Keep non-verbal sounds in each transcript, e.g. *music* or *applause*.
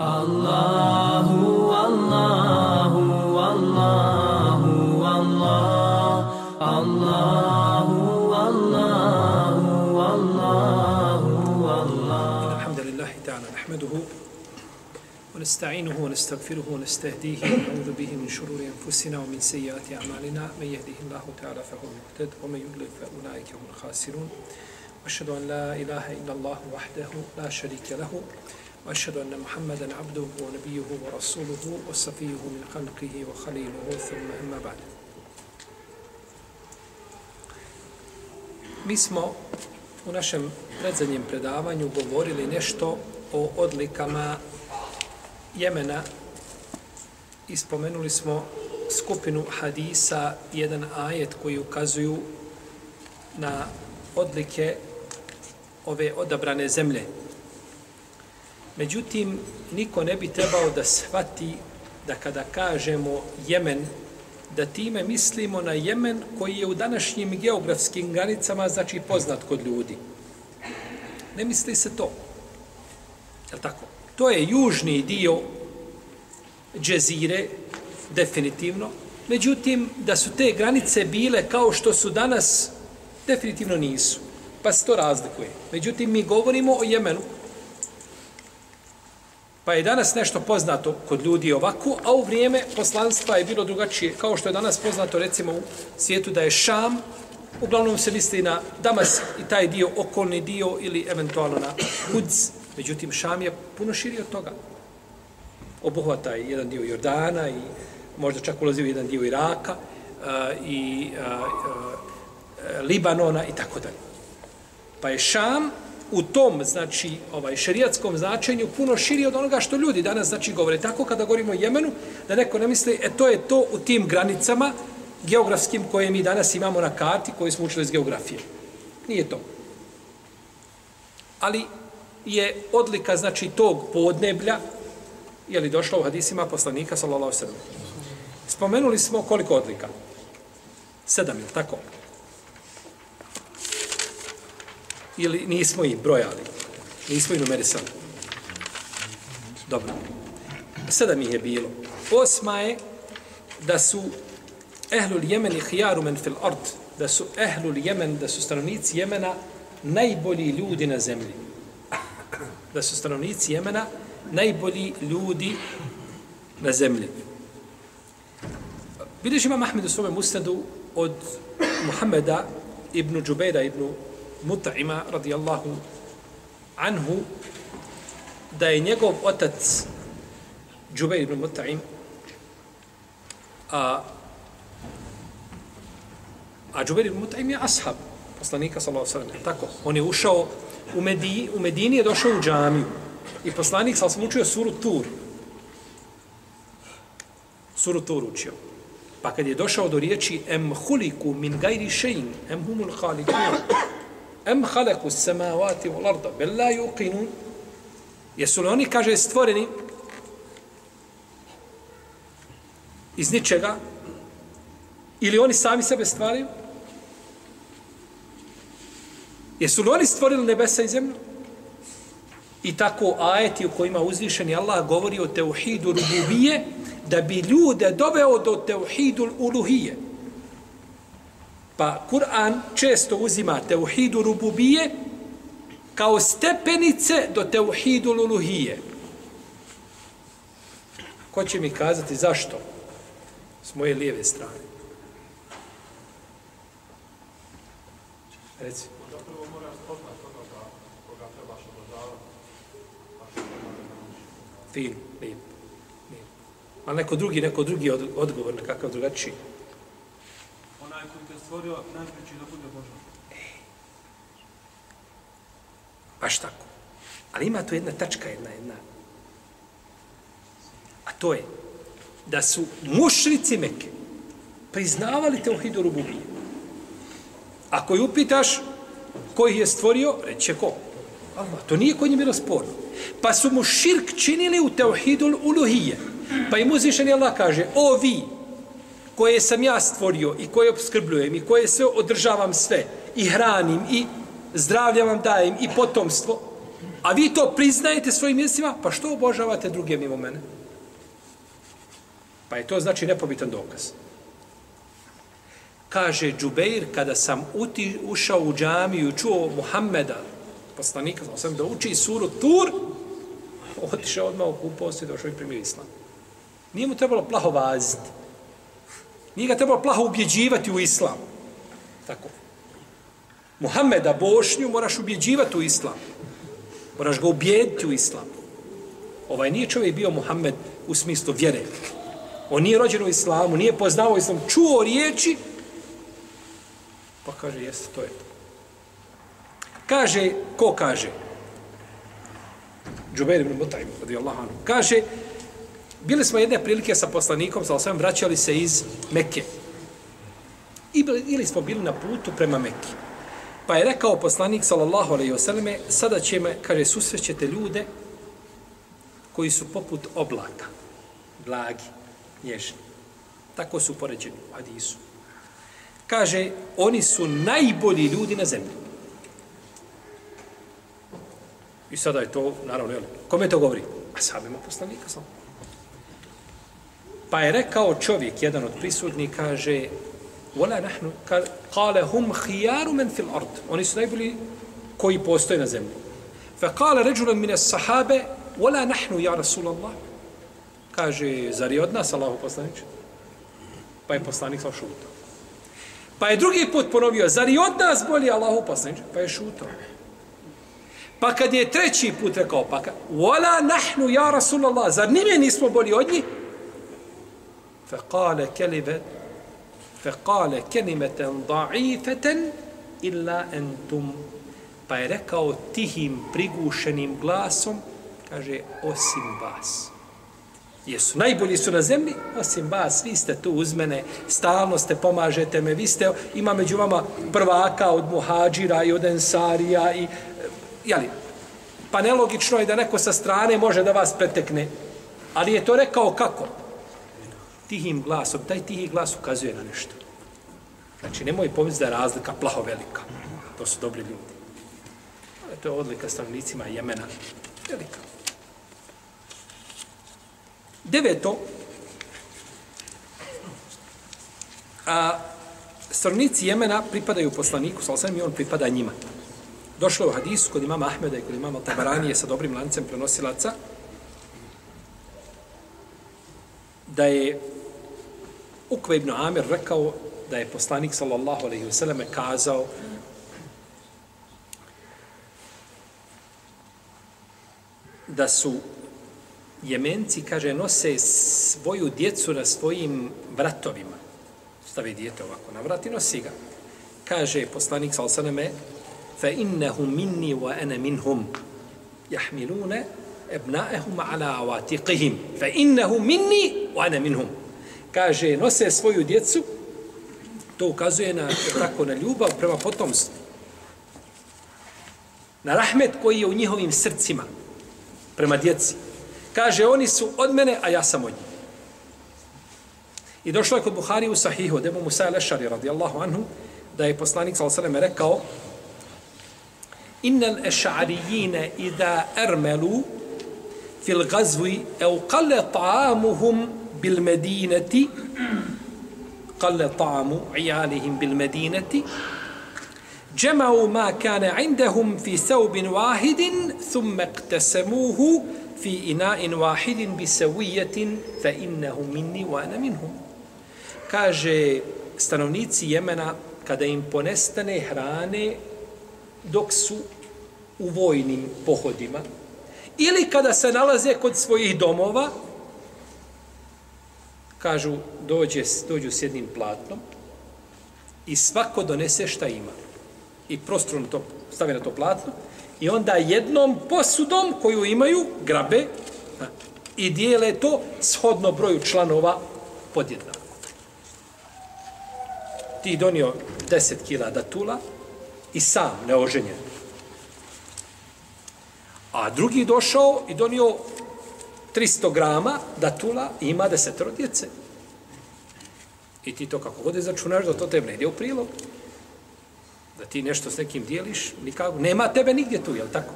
Allahu, Allahu, Allahu, Allah, Allahu, Allahu, Allahu, Allah. الحمد لله تعالى نحمده ونستعينه ونستغفره ونستهديه ونعوذ به من شرور أنفسنا ومن سيئات أعمالنا من يهده الله تعالى فهو المهتد ومن يضلل فأولئك هم الخاسرون وأشهد أن لا إله إلا الله وحده لا شريك له وأشهد أن محمدا عبده ونبيه ورسوله وصفيه من خلقه وخليله ثم أما بعد Mi smo u našem predzadnjem predavanju govorili nešto o odlikama Jemena i spomenuli smo skupinu hadisa, jedan ajet koji ukazuju na odlike ove odabrane zemlje. Međutim, niko ne bi trebao da shvati da kada kažemo Jemen, da time mislimo na Jemen koji je u današnjim geografskim granicama, znači poznat kod ljudi. Ne misli se to. Je tako? To je južni dio džezire, definitivno. Međutim, da su te granice bile kao što su danas, definitivno nisu. Pa se to razlikuje. Međutim, mi govorimo o Jemenu, Pa je danas nešto poznato kod ljudi ovako, a u vrijeme poslanstva je bilo drugačije. Kao što je danas poznato recimo u svijetu da je Šam, uglavnom se misli na Damas i taj dio, okolni dio ili eventualno na Hudz. Međutim, Šam je puno širi od toga. Obuhvata i jedan dio Jordana i možda čak ulazi u jedan dio Iraka uh, i uh, uh, Libanona i tako dalje. Pa je Šam u tom, znači, ovaj šerijatskom značenju puno širi od onoga što ljudi danas, znači, govore. Tako kada govorimo o Jemenu, da neko ne misli, e, to je to u tim granicama geografskim koje mi danas imamo na karti, koje smo učili iz geografije. Nije to. Ali je odlika, znači, tog podneblja, je li došla u hadisima poslanika, sallallahu sallam. Spomenuli smo koliko odlika? Sedam, je tako? Ili nismo ih brojali? Nismo ih numerisali. Dobro. Sedam ih je bilo. Osma je da su ehlul Jemen i hijaru men fil ard, da su ehlul Jemen, da su stanovnici Jemena najbolji ljudi na zemlji. Da su stanovnici Jemena najbolji ljudi na zemlji. Bileži imam Ahmed u svome musnadu od Muhammeda ibn Džubeira ibn Mut'ima radijallahu anhu da je njegov otac Džubeir ibn Mut'im a a Džubeir ibn Mut'im je ashab poslanika sallallahu alejhi ve sellem tako? On je ušao u Medini u Medini je došao u džamiju i poslanik sallallahu alejhi učio suru Tur. Suru Tur učio. Pa kad je došao do riječi em huliku min gajri šein em humul halikun Em haleku samavati u larda, bel la yuqinun. Jesu li oni, kaže, stvoreni iz ničega? Ili oni sami sebe stvaraju? Jesu li oni stvorili nebesa i zemlju? I tako ajeti u kojima uzvišeni Allah govori o teuhidu rububije, da bi ljude doveo do teuhidu uluhije. Pa Kur'an često uzima teuhidu rububije kao stepenice do teuhidu luluhije. Ko će mi kazati zašto? S moje lijeve strane. Reci. Fin, lijep. Ali neko drugi, neko drugi odgovor na kakav drugačiji stvorio najpreći da bude Božan. E, baš tako. Ali ima tu jedna tačka, jedna, jedna. A to je da su mušrici Mekke priznavali te Teuhidu Rububije. Ako ju upitaš koji je stvorio, reće ko? Allah. To nije kod njih bilo sporno. Pa su mu širk činili u Teuhidu Uluhije. Pa im je Allah kaže, o vi, koje sam ja stvorio i koje obskrbljujem i koje sve održavam sve i hranim i zdravlja vam dajem i potomstvo, A vi to priznajete svojim mjestima, pa što obožavate druge mimo mene? Pa je to znači nepobitan dokaz. Kaže Džubeir, kada sam uti, ušao u džamiju i čuo Muhammeda, poslanika, znao sam da uči suru Tur, otišao odmah u se i došao i primio islam. Nije mu trebalo plaho vaziti. Nije ga trebalo plaho ubjeđivati u islam. Tako. Muhammeda, Bošnju, moraš ubjeđivati u islam. Moraš ga ubijediti u islam. Ovaj nije čovjek bio Muhammed u smislu vjere. On nije rođen u islamu, nije poznao islam, čuo riječi, pa kaže, jeste, to je to. Kaže, ko kaže? Džubeir ibn Mutajim, radijallahu anhu. Kaže, bili smo jedne prilike sa poslanikom, sa osvijem, vraćali se iz Mekke. I bili, ili smo bili na putu prema Mekke. Pa je rekao poslanik, sallallahu alaihi wasallam, sada će me, kaže, susrećete ljude koji su poput oblaka, blagi, nježni. Tako su poređeni u hadisu. Kaže, oni su najbolji ljudi na zemlji. I sada je to, naravno, jel, kome to govori? A samima poslanika sallallahu Pa je rekao čovjek, jedan od prisutnih, kaže, Wala nahnu, kale hum hijaru men fil ard. Oni su najbolji koji postoje na zemlji. Fa kale ređulan mine sahabe, wala nahnu, ja Rasulallah. Kaže, zar je od nas, Allahu poslanić? Pa je poslanik sa šutao. Pa je drugi put ponovio, zar je od nas bolji Allahu poslanić? Pa je šutao. Pa kad je treći put rekao, pa kad, wala nahnu ja Rasulallah, zar nime nismo bolji od njih? فقال كلمة فقال كلمة ضعيفة إلا أنتم illa. Pa je rekao tihim, prigušenim glasom, kaže, osim vas. Jesu, najbolji su na zemlji, osim vas, vi ste tu uz mene, stalno ste, pomažete me, vi ste, ima među vama prvaka od muhađira i od ensarija i jeli, pa nelogično je da neko sa strane može da vas pretekne. Ali je to rekao kako? Tihim glasom. Taj tihi glas ukazuje na nešto. Znači, nemoj pomisliti da je razlika plaho velika. To su dobri ljudi. Ali to je odlika stanovnicima Jemena. Velika. Deveto. A, stanovnici Jemena pripadaju poslaniku, sa osam i on pripada njima. Došlo je u hadisu kod imama Ahmeda i kod imama Tabaranije sa dobrim lancem prenosilaca da je Ukve ibn Amir rekao da je poslanik sallallahu alaihi wasallam kazao da su jemenci, kaže, nose svoju djecu na svojim vratovima. Stavi djete ovako na vrat i nosi ga. Kaže poslanik sallallahu alaihi fa innahu minni wa ana minhum jahmilune ebnaehum ala avatiqihim. Fa innahu minni wa ana minhum kaže, nose svoju djecu, to ukazuje na, tako, na ljubav prema potomstvu. Na rahmet koji je u njihovim srcima prema djeci. Kaže, oni su od mene, a ja sam od njih. I došlo je kod Buhari u Sahihu, debu Musa Lešari, radijallahu anhu, da je poslanik, s.a.v. rekao, Innal eša'arijine ida ermelu fil gazvi eukale ta'amuhum طعامهم بالمدينة قل طعام عيالهم بالمدينة جمعوا ما كان عندهم في ثوب واحد ثم اقتسموه في إناء واحد بسوية فإنه مني وأنا منهم kaže stanovnici Jemena kada im ponestane hrane dok su u vojnim pohodima ili kada se nalaze kod svojih domova kažu dođe, dođu s jednim platnom i svako donese šta ima i prostorno to stavi na to platno i onda jednom posudom koju imaju grabe i dijele to shodno broju članova podjednako. Ti donio 10 kila datula, i sam neoženjen. A drugi došao i donio 300 grama datula i ima desetoro djece. I ti to kako god začunaš da to tebe ne ide u prilog. Da ti nešto s nekim dijeliš, nikako. Nema tebe nigdje tu, jel tako?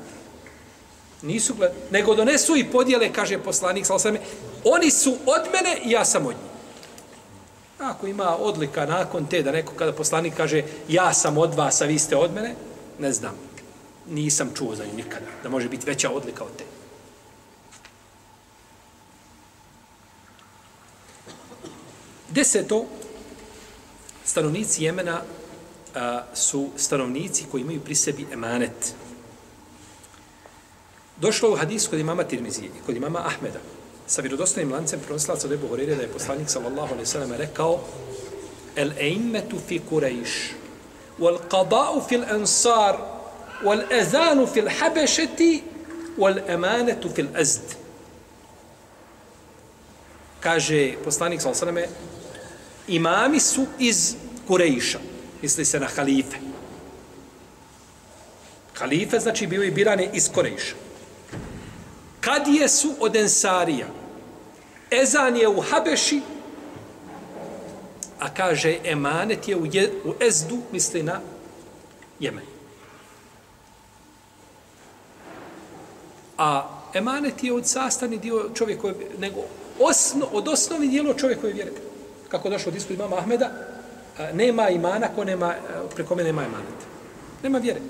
Nisu gled... Nego donesu i podijele, kaže poslanik, sa osrame, oni su od mene i ja sam od njih. Ako ima odlika nakon te, da neko kada poslanik kaže ja sam od vas, a vi ste od mene, ne znam. Nisam čuo za nju nikada. Da može biti veća odlika od te. Deseto, stanovnici Jemena a, su stanovnici koji imaju pri sebi emanet. Došlo u hadisu kod imama Tirmizije i kod imama Ahmeda sa vjerodostojnim lancem prenosilaca od Ebu Horeire da je poslanik sallallahu alaihi sallam rekao el eimmetu fi kurejš wal qada'u fil ansar wal ezanu fil habešeti wal emanetu fil azd kaže poslanik sallallahu alaihi sallam imami su iz Kurejša misli se na halife halife znači bili birani iz Kurejša Kadije su od Ensarija. Ezan je u Habeši, a kaže emanet je u, je, u Ezdu, misli na Jemen. A emanet je od sastavni dio čovjekove, nego osno, od osnovi dijelo čovjekove vjere. Kako došlo od ispod imama Ahmeda, nema imana ko nema, e, preko mene nema emanet. Nema vjere.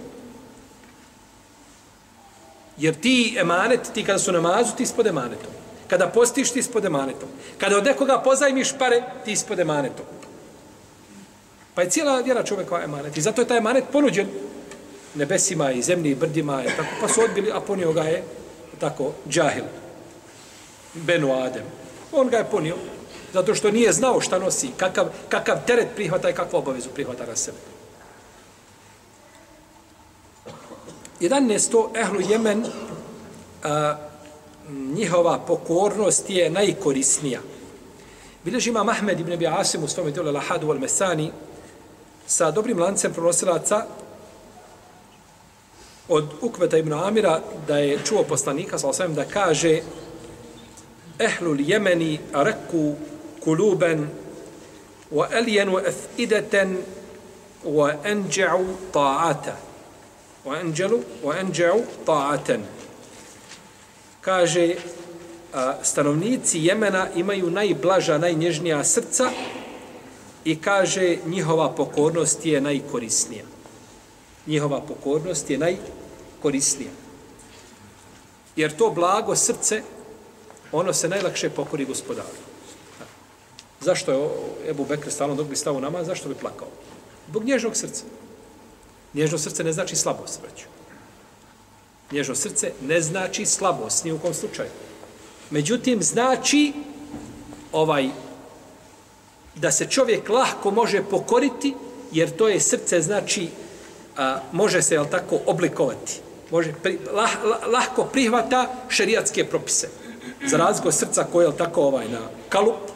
Jer ti emanet, ti kada su namazu, ti ispod emanetom. Kada postiš, ti ispod emanetom. Kada od nekoga pozajmiš pare, ti ispod emanetom. Pa je cijela vjera čovjeka emanet. I zato je taj emanet ponuđen nebesima i zemlji i brdima. Je, tako, pa su odbili, a ponio ga je tako džahil. Benu Adem. On ga je ponio. Zato što nije znao šta nosi, kakav, kakav teret prihvata i kakvu obavezu prihvata na sebe. 11. ehlu Jemen a, njihova pokornost je najkorisnija. Bileži ima Mahmed ibn Abi Asim u svome djelu Lahadu al Mesani sa dobrim lancem pronosilaca od Ukveta ibn Amira da je čuo poslanika sa osvijem da kaže Ehlul Jemeni reku kuluben wa alijenu efideten wa enđa'u ta'ata wa anjalu wa anja'u ta'atan kaže a, stanovnici Jemena imaju najblaža, najnježnija srca i kaže njihova pokornost je najkorisnija. Njihova pokornost je najkorisnija. Jer to blago srce, ono se najlakše pokori gospodaru. Zašto je Ebu Bekr stalno dok bi stao nama, zašto bi plakao? Zbog nježnog srca. Nježno srce ne znači slabost, braću. Nježno srce ne znači slabost, ni u kom slučaju. Međutim, znači ovaj da se čovjek lahko može pokoriti, jer to je srce, znači, a, može se, jel tako, oblikovati. Može, pri, lah, lah, lahko prihvata šerijatske propise. Za razliku srca koje jel tako, ovaj, na kalup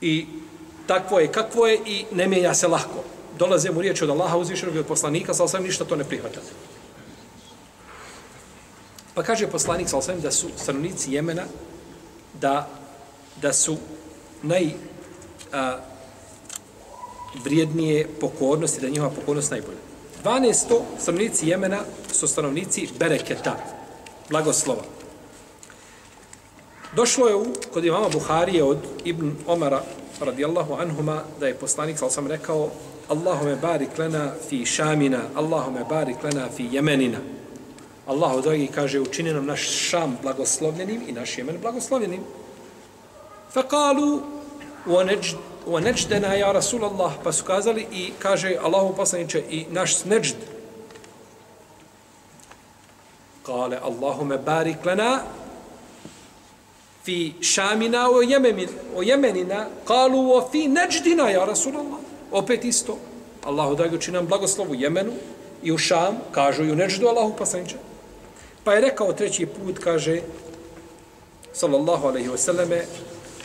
i takvo je kakvo je i ne mijenja se lahko dolaze mu riječi od Allaha uzvišenog i od poslanika, sa osam ništa to ne prihvata. Pa kaže poslanik sa osam da su stanovnici Jemena da, da su naj a, vrijednije pokornosti, da je njihova pokornost najbolja. 12. stanovnici Jemena su stanovnici Bereketa, blagoslova. Došlo je u, kod imama Buharije od Ibn Omara radijallahu anhuma da je poslanik, sal sam rekao, Allahume barik lana fi šamina, Allahume barik lana fi jemenina. Allahu dragi kaže, učini nam naš šam blagoslovljenim i naš jemen blagoslovljenim. Fekalu, u neđdena ja Rasulallah pa su kazali i kaže Allahu poslaniče i naš neđd. Kale, Allahume barik lana fi šamina o jemenina, kalu o fi neđdina ja Rasulallah. Opet isto. Allahu da ga nam blagoslovu Jemenu i u Šam, kažu i u Neždu Allahu poslaniče. Pa je rekao treći put, kaže, sallallahu alaihi wasallame,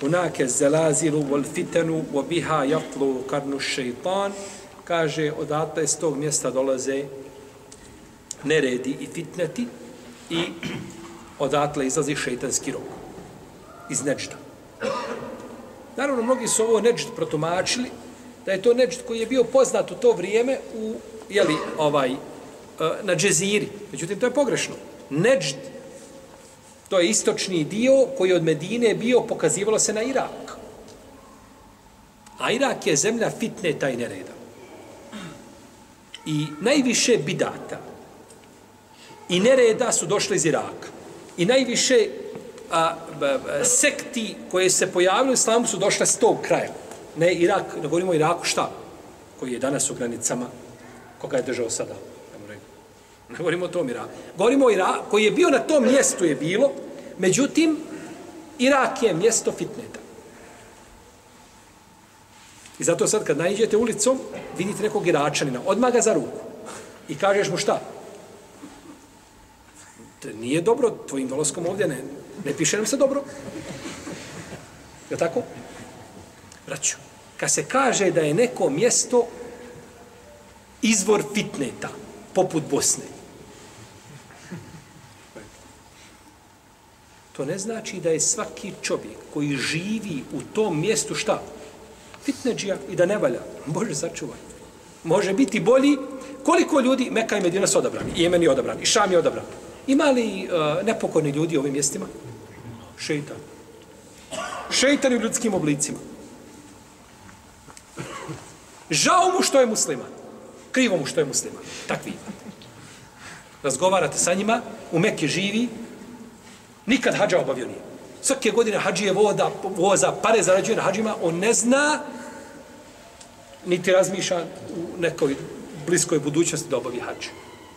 unake zelazilu wal fitenu wa biha jatlu karnu šeitan, kaže, odatle iz tog mjesta dolaze neredi i fitneti i odatle izlazi šeitanski rok iz Neđda. Naravno, mnogi su ovo Neđd protumačili da je to neđd koji je bio poznat u to vrijeme u, jeli, ovaj, e, na džeziri. Međutim, to je pogrešno. Neđd, to je istočni dio koji od Medine bio, pokazivalo se na Irak. A Irak je zemlja fitneta i nereda. I najviše bidata i nereda su došli iz Iraka. I najviše a, E, sekti koje se pojavili u islamu su došle s tog kraja. Ne Irak, ne govorimo o Iraku, šta? Koji je danas u granicama, koga je držao sada. Ne govorimo o tom Iraku. Govorimo o Iraku, koji je bio na tom mjestu je bilo, međutim, Irak je mjesto fitneta. I zato sad kad nađete ulicom, vidite nekog Iračanina, odmah ga za ruku. I kažeš mu šta? Nije dobro, tvojim doloskom ovdje ne, ne piše nam se dobro. Je tako? Braću, kad se kaže da je neko mjesto izvor fitneta, poput Bosne, to ne znači da je svaki čovjek koji živi u tom mjestu šta? Fitneđija i da ne valja. Bože, sačuvaj. Može biti bolji. Koliko ljudi, Meka i Medina su odabrani, i Jemen je odabran, i Šam je odabran. Ima li uh, nepokorni ljudi u ovim mjestima? Šeitan. Šeitan u ljudskim oblicima. Žao mu što je musliman. Krivo mu što je musliman. Takvi. Razgovarate sa njima, u Mekke živi, nikad hađa obavio nije. Svake godine hađije voda, voza, pare zarađuje na hađima, on ne zna, niti razmišlja u nekoj bliskoj budućnosti da obavi hađ.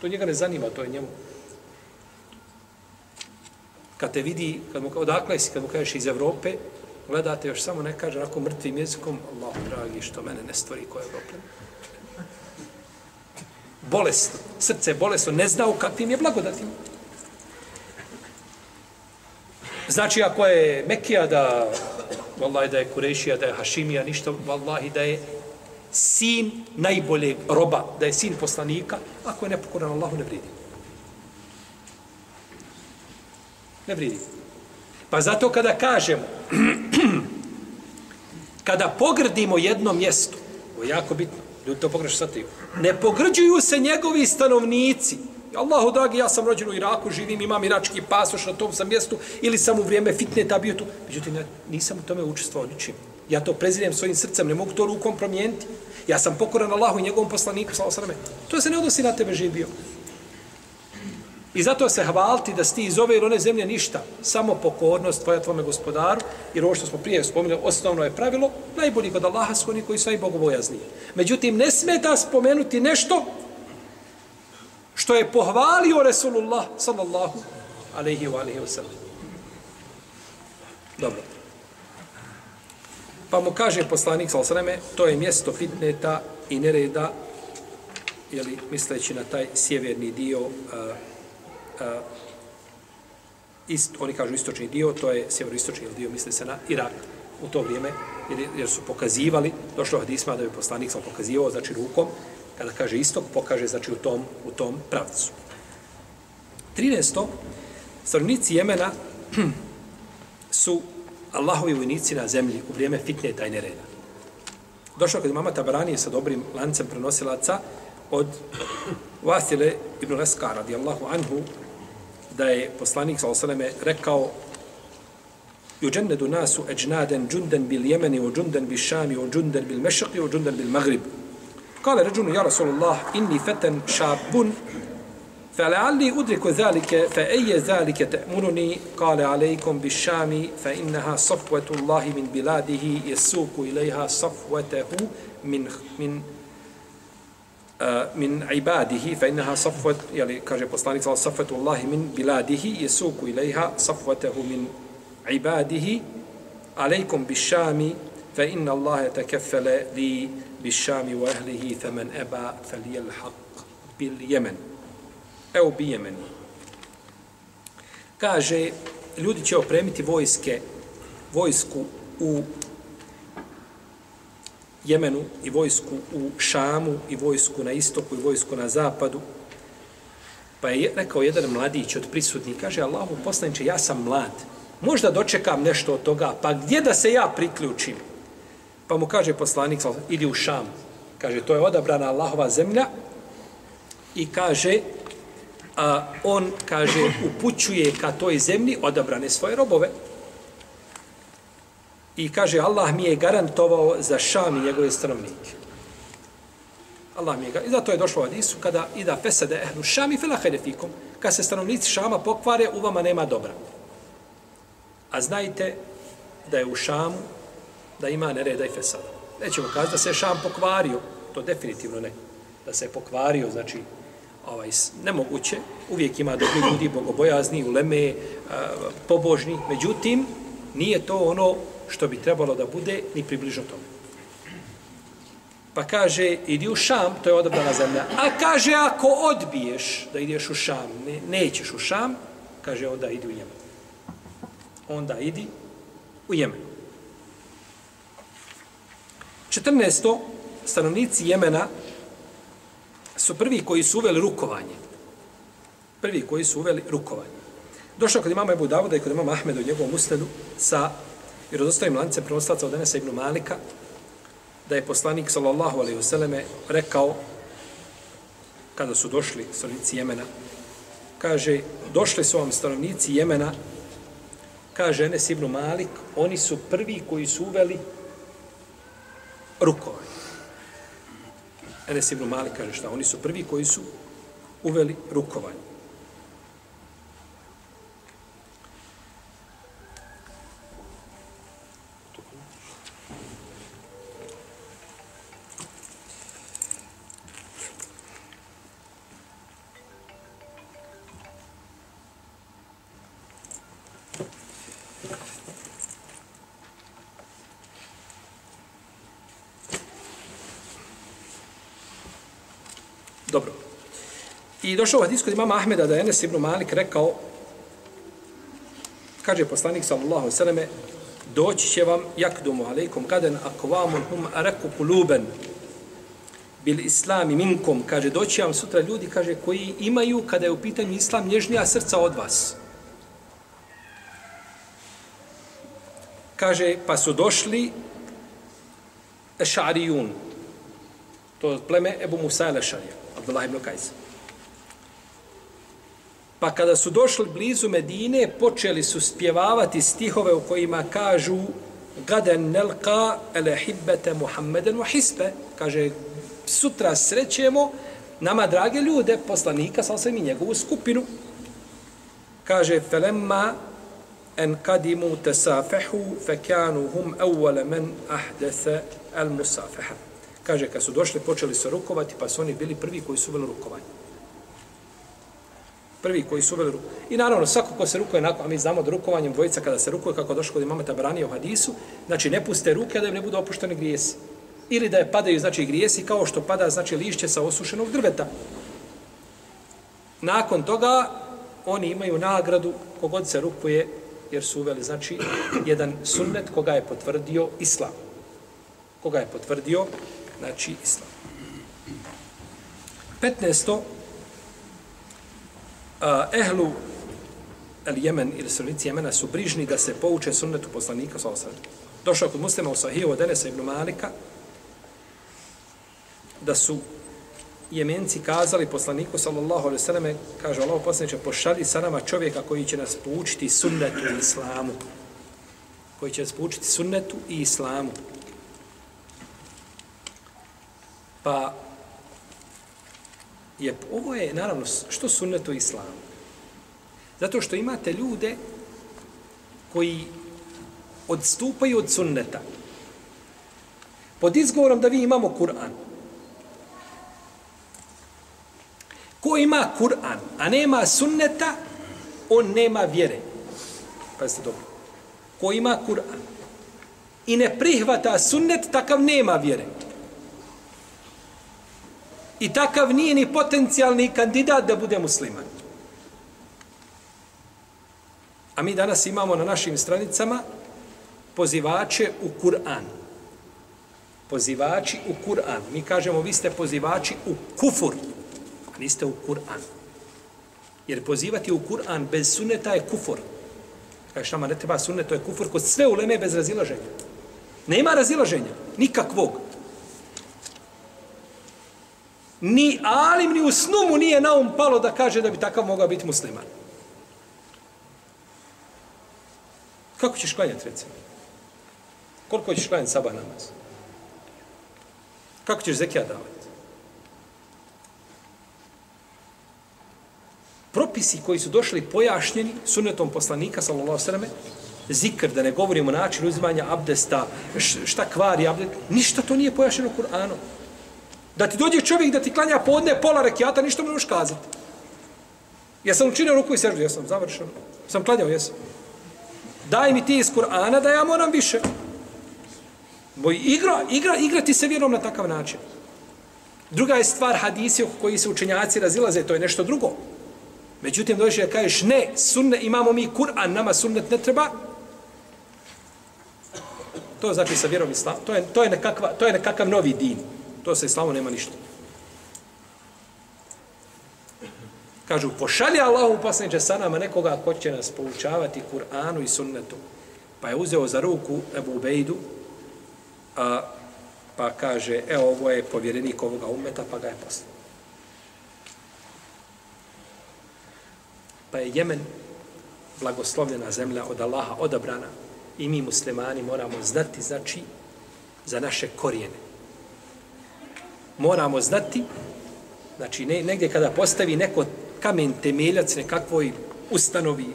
To njega ne zanima, to je njemu. Kad te vidi, kad mu, odakle si, kad mu kažeš iz Evrope, gledate još samo ne kaže onako mrtvim jezikom, Allah dragi, što mene ne stvori ko je Bolest, srce je bolesno, ne zna u kakvim je blagodatima. Znači, ako je Mekija da, vallahi da je Kurešija, da je Hašimija, ništa, vallahi da je sin najboljeg roba, da je sin poslanika, ako je nepokoran Allahu, ne vridi. Ne vridi. Pa zato kada kažemo, *clears throat* kada pogrdimo jedno mjesto, ovo je jako bitno, ljudi to pogrešno satiju, ne pogrđuju se njegovi stanovnici, Allahu dragi, ja sam rođen u Iraku, živim, imam irački pasoš na tom sam mjestu, ili sam u vrijeme fitneta bio tu. Međutim, ja nisam u tome učestvovao ničim. Ja to prezirem svojim srcem, ne mogu to rukom promijeniti. Ja sam pokoran Allahu i njegovom poslaniku, sallahu srame. To se ne odnosi na tebe živio. I zato se hvaliti da sti iz ove ili one zemlje ništa, samo pokornost tvoja tvome gospodaru, jer ovo što smo prije spomenuli, osnovno je pravilo, najbolji kod Allaha su oni koji su najbogobojazniji. Međutim, ne smeta spomenuti nešto što je pohvalio Resulullah sallallahu alaihi wa alaihi wa sallam. Dobro. Pa mu kaže poslanik sallallahu alaihi wa sallam, to je mjesto fitneta i nereda, jeli, misleći na taj sjeverni dio, uh, uh, ist, oni kažu istočni dio, to je sjeveroistočni dio, misle se na Irak u to vrijeme, jer, jer su pokazivali, došlo hadisma da je poslanik sam pokazivao, znači rukom, kada kaže istok, pokaže znači u tom, u tom pravcu. 13. Stanovnici Jemena *clears throat* su Allahovi vojnici na zemlji u vrijeme fitne tajne reda. Došao kod imama Tabarani sa dobrim lancem prenosilaca od Vasile ibn Leska radijallahu anhu da je poslanik sa osaleme rekao Juđennedu nasu eđnaden džunden bil Jemeni o džunden bil Šami o džunden bil Mešaki o džunden bil Magribu قال رجل يا رسول الله إني فتى شاب فلعلي أدرك ذلك فأي ذلك تأمرني قال عليكم بالشام فإنها صفوة الله من بلاده يسوق إليها صفوته من من Eh, min ibadihi fa innaha safwat yali kaže poslanik sa safwatu Allahi min biladihi yasuku ilayha safwatahu min ibadihi alaykum bishami fa inna Allaha takaffala li bishami wa ahlihi thaman aba falyalhaq bil yaman aw bi yaman kaže ljudi će opremiti vojske vojsku u Jemenu i vojsku u Šamu i vojsku na istoku i vojsku na zapadu pa je rekao jedan mladić od prisutnih kaže Allahu poslaniče ja sam mlad možda dočekam nešto od toga pa gdje da se ja priključim Pa mu kaže poslanik, idi u Šam. Kaže, to je odabrana Allahova zemlja. I kaže, a, on, kaže, upućuje ka toj zemlji odabrane svoje robove. I kaže, Allah mi je garantovao za Šam i njegove stanovnike. Allah mi je ga... I zato je došlo u Hadisu, kada ida fesede ehlu Šam i felahedefikom, kad se stanovnici Šama pokvare, u vama nema dobra. A znajte da je u Šamu, da ima nereda i fesada. Nećemo kazati da se Šam pokvario, to definitivno ne. Da se je pokvario, znači, ovaj, nemoguće, uvijek ima dobri ljudi, bogobojazni, uleme, pobožni, međutim, nije to ono što bi trebalo da bude ni približno tome. Pa kaže, idi u Šam, to je odabrana zemlja. A kaže, ako odbiješ da ideš u Šam, ne, nećeš u Šam, kaže, onda idi u Jemen. Onda idi u Jemen. 14. stanovnici Jemena su prvi koji su uveli rukovanje. Prvi koji su uveli rukovanje. Došao kod imama Ebu Davuda i kod imama Ahmeda u njegovom usledu sa Jer odostavim lance prenoslaca od Enesa ibn Malika, da je poslanik sallallahu alaihi vseleme rekao kada su došli stanovnici Jemena, kaže, došli su vam stanovnici Jemena, kaže Enes ibn Malik, oni su prvi koji su uveli rukovanje. Enes ibn Malik kaže šta, oni su prvi koji su uveli rukovanje. Dobro. I došao u hadis kod imama Ahmeda da je Enes ibn Malik rekao, kaže poslanik sallallahu sallame, doći će vam jakdumu alaikum kaden akvamun hum areku kuluben bil islami minkom, kaže, doći vam sutra ljudi, kaže, koji imaju, kada je u pitanju islam, nježnija srca od vas. Kaže, pa su došli ešarijun, to pleme Ebu Musa el-Ešarija. Abdullah ibn Kajs. Pa kada su došli blizu Medine, počeli su spjevavati stihove u kojima kažu Gaden nelka ele hibbete Muhammeden wa hisbe. Kaže, sutra srećemo nama drage ljude, poslanika, sa i njegovu skupinu. Kaže, felemma en kadimu tesafehu fekanu hum evvele men ahdese el musafeha. Kaže, kad su došli, počeli se rukovati, pa su oni bili prvi koji su uveli rukovanje. Prvi koji su uveli rukovanje. I naravno, svako ko se rukuje nakon, a mi znamo da rukovanjem dvojica kada se rukuje, kako došlo kod imama Tabaranija u hadisu, znači ne puste ruke da im ne budu opušteni grijesi. Ili da je padaju, znači, grijesi kao što pada, znači, lišće sa osušenog drveta. Nakon toga, oni imaju nagradu kogod se rukuje, jer su uveli, znači, jedan sunnet koga je potvrdio islam. Koga je potvrdio znači islam. 15. Uh, ehlu el Jemen ili srnici Jemena su brižni da se pouče sunnetu poslanika sa osad. Došao kod muslima u Sahiju od Enesa ibn Malika da su Jemenci kazali poslaniku sallallahu alaihi sallam kaže Allah poslaniče pošalji sa nama čovjeka koji će nas poučiti sunnetu i islamu koji će nas poučiti sunnetu i islamu Pa je, ovo je, naravno, što sunnetu i islamu? Zato što imate ljude koji odstupaju od sunneta. Pod izgovorom da vi imamo Kur'an. Ko ima Kur'an, a nema sunneta, on nema vjere. Pazite dobro. Ko ima Kur'an i ne prihvata sunnet, takav nema vjere. I takav nije ni potencijalni kandidat da bude musliman. A mi danas imamo na našim stranicama pozivače u Kur'an. Pozivači u Kur'an. Mi kažemo vi ste pozivači u kufur, niste u Kur'an. Jer pozivati u Kur'an bez suneta je kufur. Kaže šta ne treba sunnet, to je kufur kod sve uleme bez razilaženja. Nema razilaženja, nikakvog. Ni alim, ni u snu mu nije na um palo da kaže da bi takav mogao biti musliman. Kako ćeš klanjati, recimo? Koliko ćeš klanjati sabah namaz? Kako ćeš zekija davati? Propisi koji su došli pojašnjeni sunnetom poslanika, sallallahu sallam, zikr, da ne govorimo način uzimanja abdesta, šta kvari abdest, ništa to nije pojašnjeno Kur'anom. Da ti dođe čovjek da ti klanja podne pola rekiata, ništa mu ne možeš kazati. Ja sam učinio ruku i seždu, ja sam završen. Sam klanjao, jesam. Daj mi ti iz Kur'ana da ja moram više. Boj igra, igra, igrati se vjerom na takav način. Druga je stvar hadisi koji se učenjaci razilaze, to je nešto drugo. Međutim, dođeš da kažeš, ne, sunne, imamo mi Kur'an, nama sunnet ne treba. To znači sa vjerom islam. To je, to je, nekakva, to je nekakav novi din. To se islamu nema ništa. Kažu, pošalje Allahu poslaniče sa nama nekoga ko će nas poučavati Kur'anu i sunnetu. Pa je uzeo za ruku Ebu Ubejdu, a, pa kaže, evo, ovo je povjerenik ovoga umeta, pa ga je poslao. Pa je Jemen blagoslovljena zemlja od Allaha odabrana i mi muslimani moramo znati, znači, za naše korijene. Moramo znati, znači, ne, negdje kada postavi neko kamen temeljac nekakvoj ustanovi,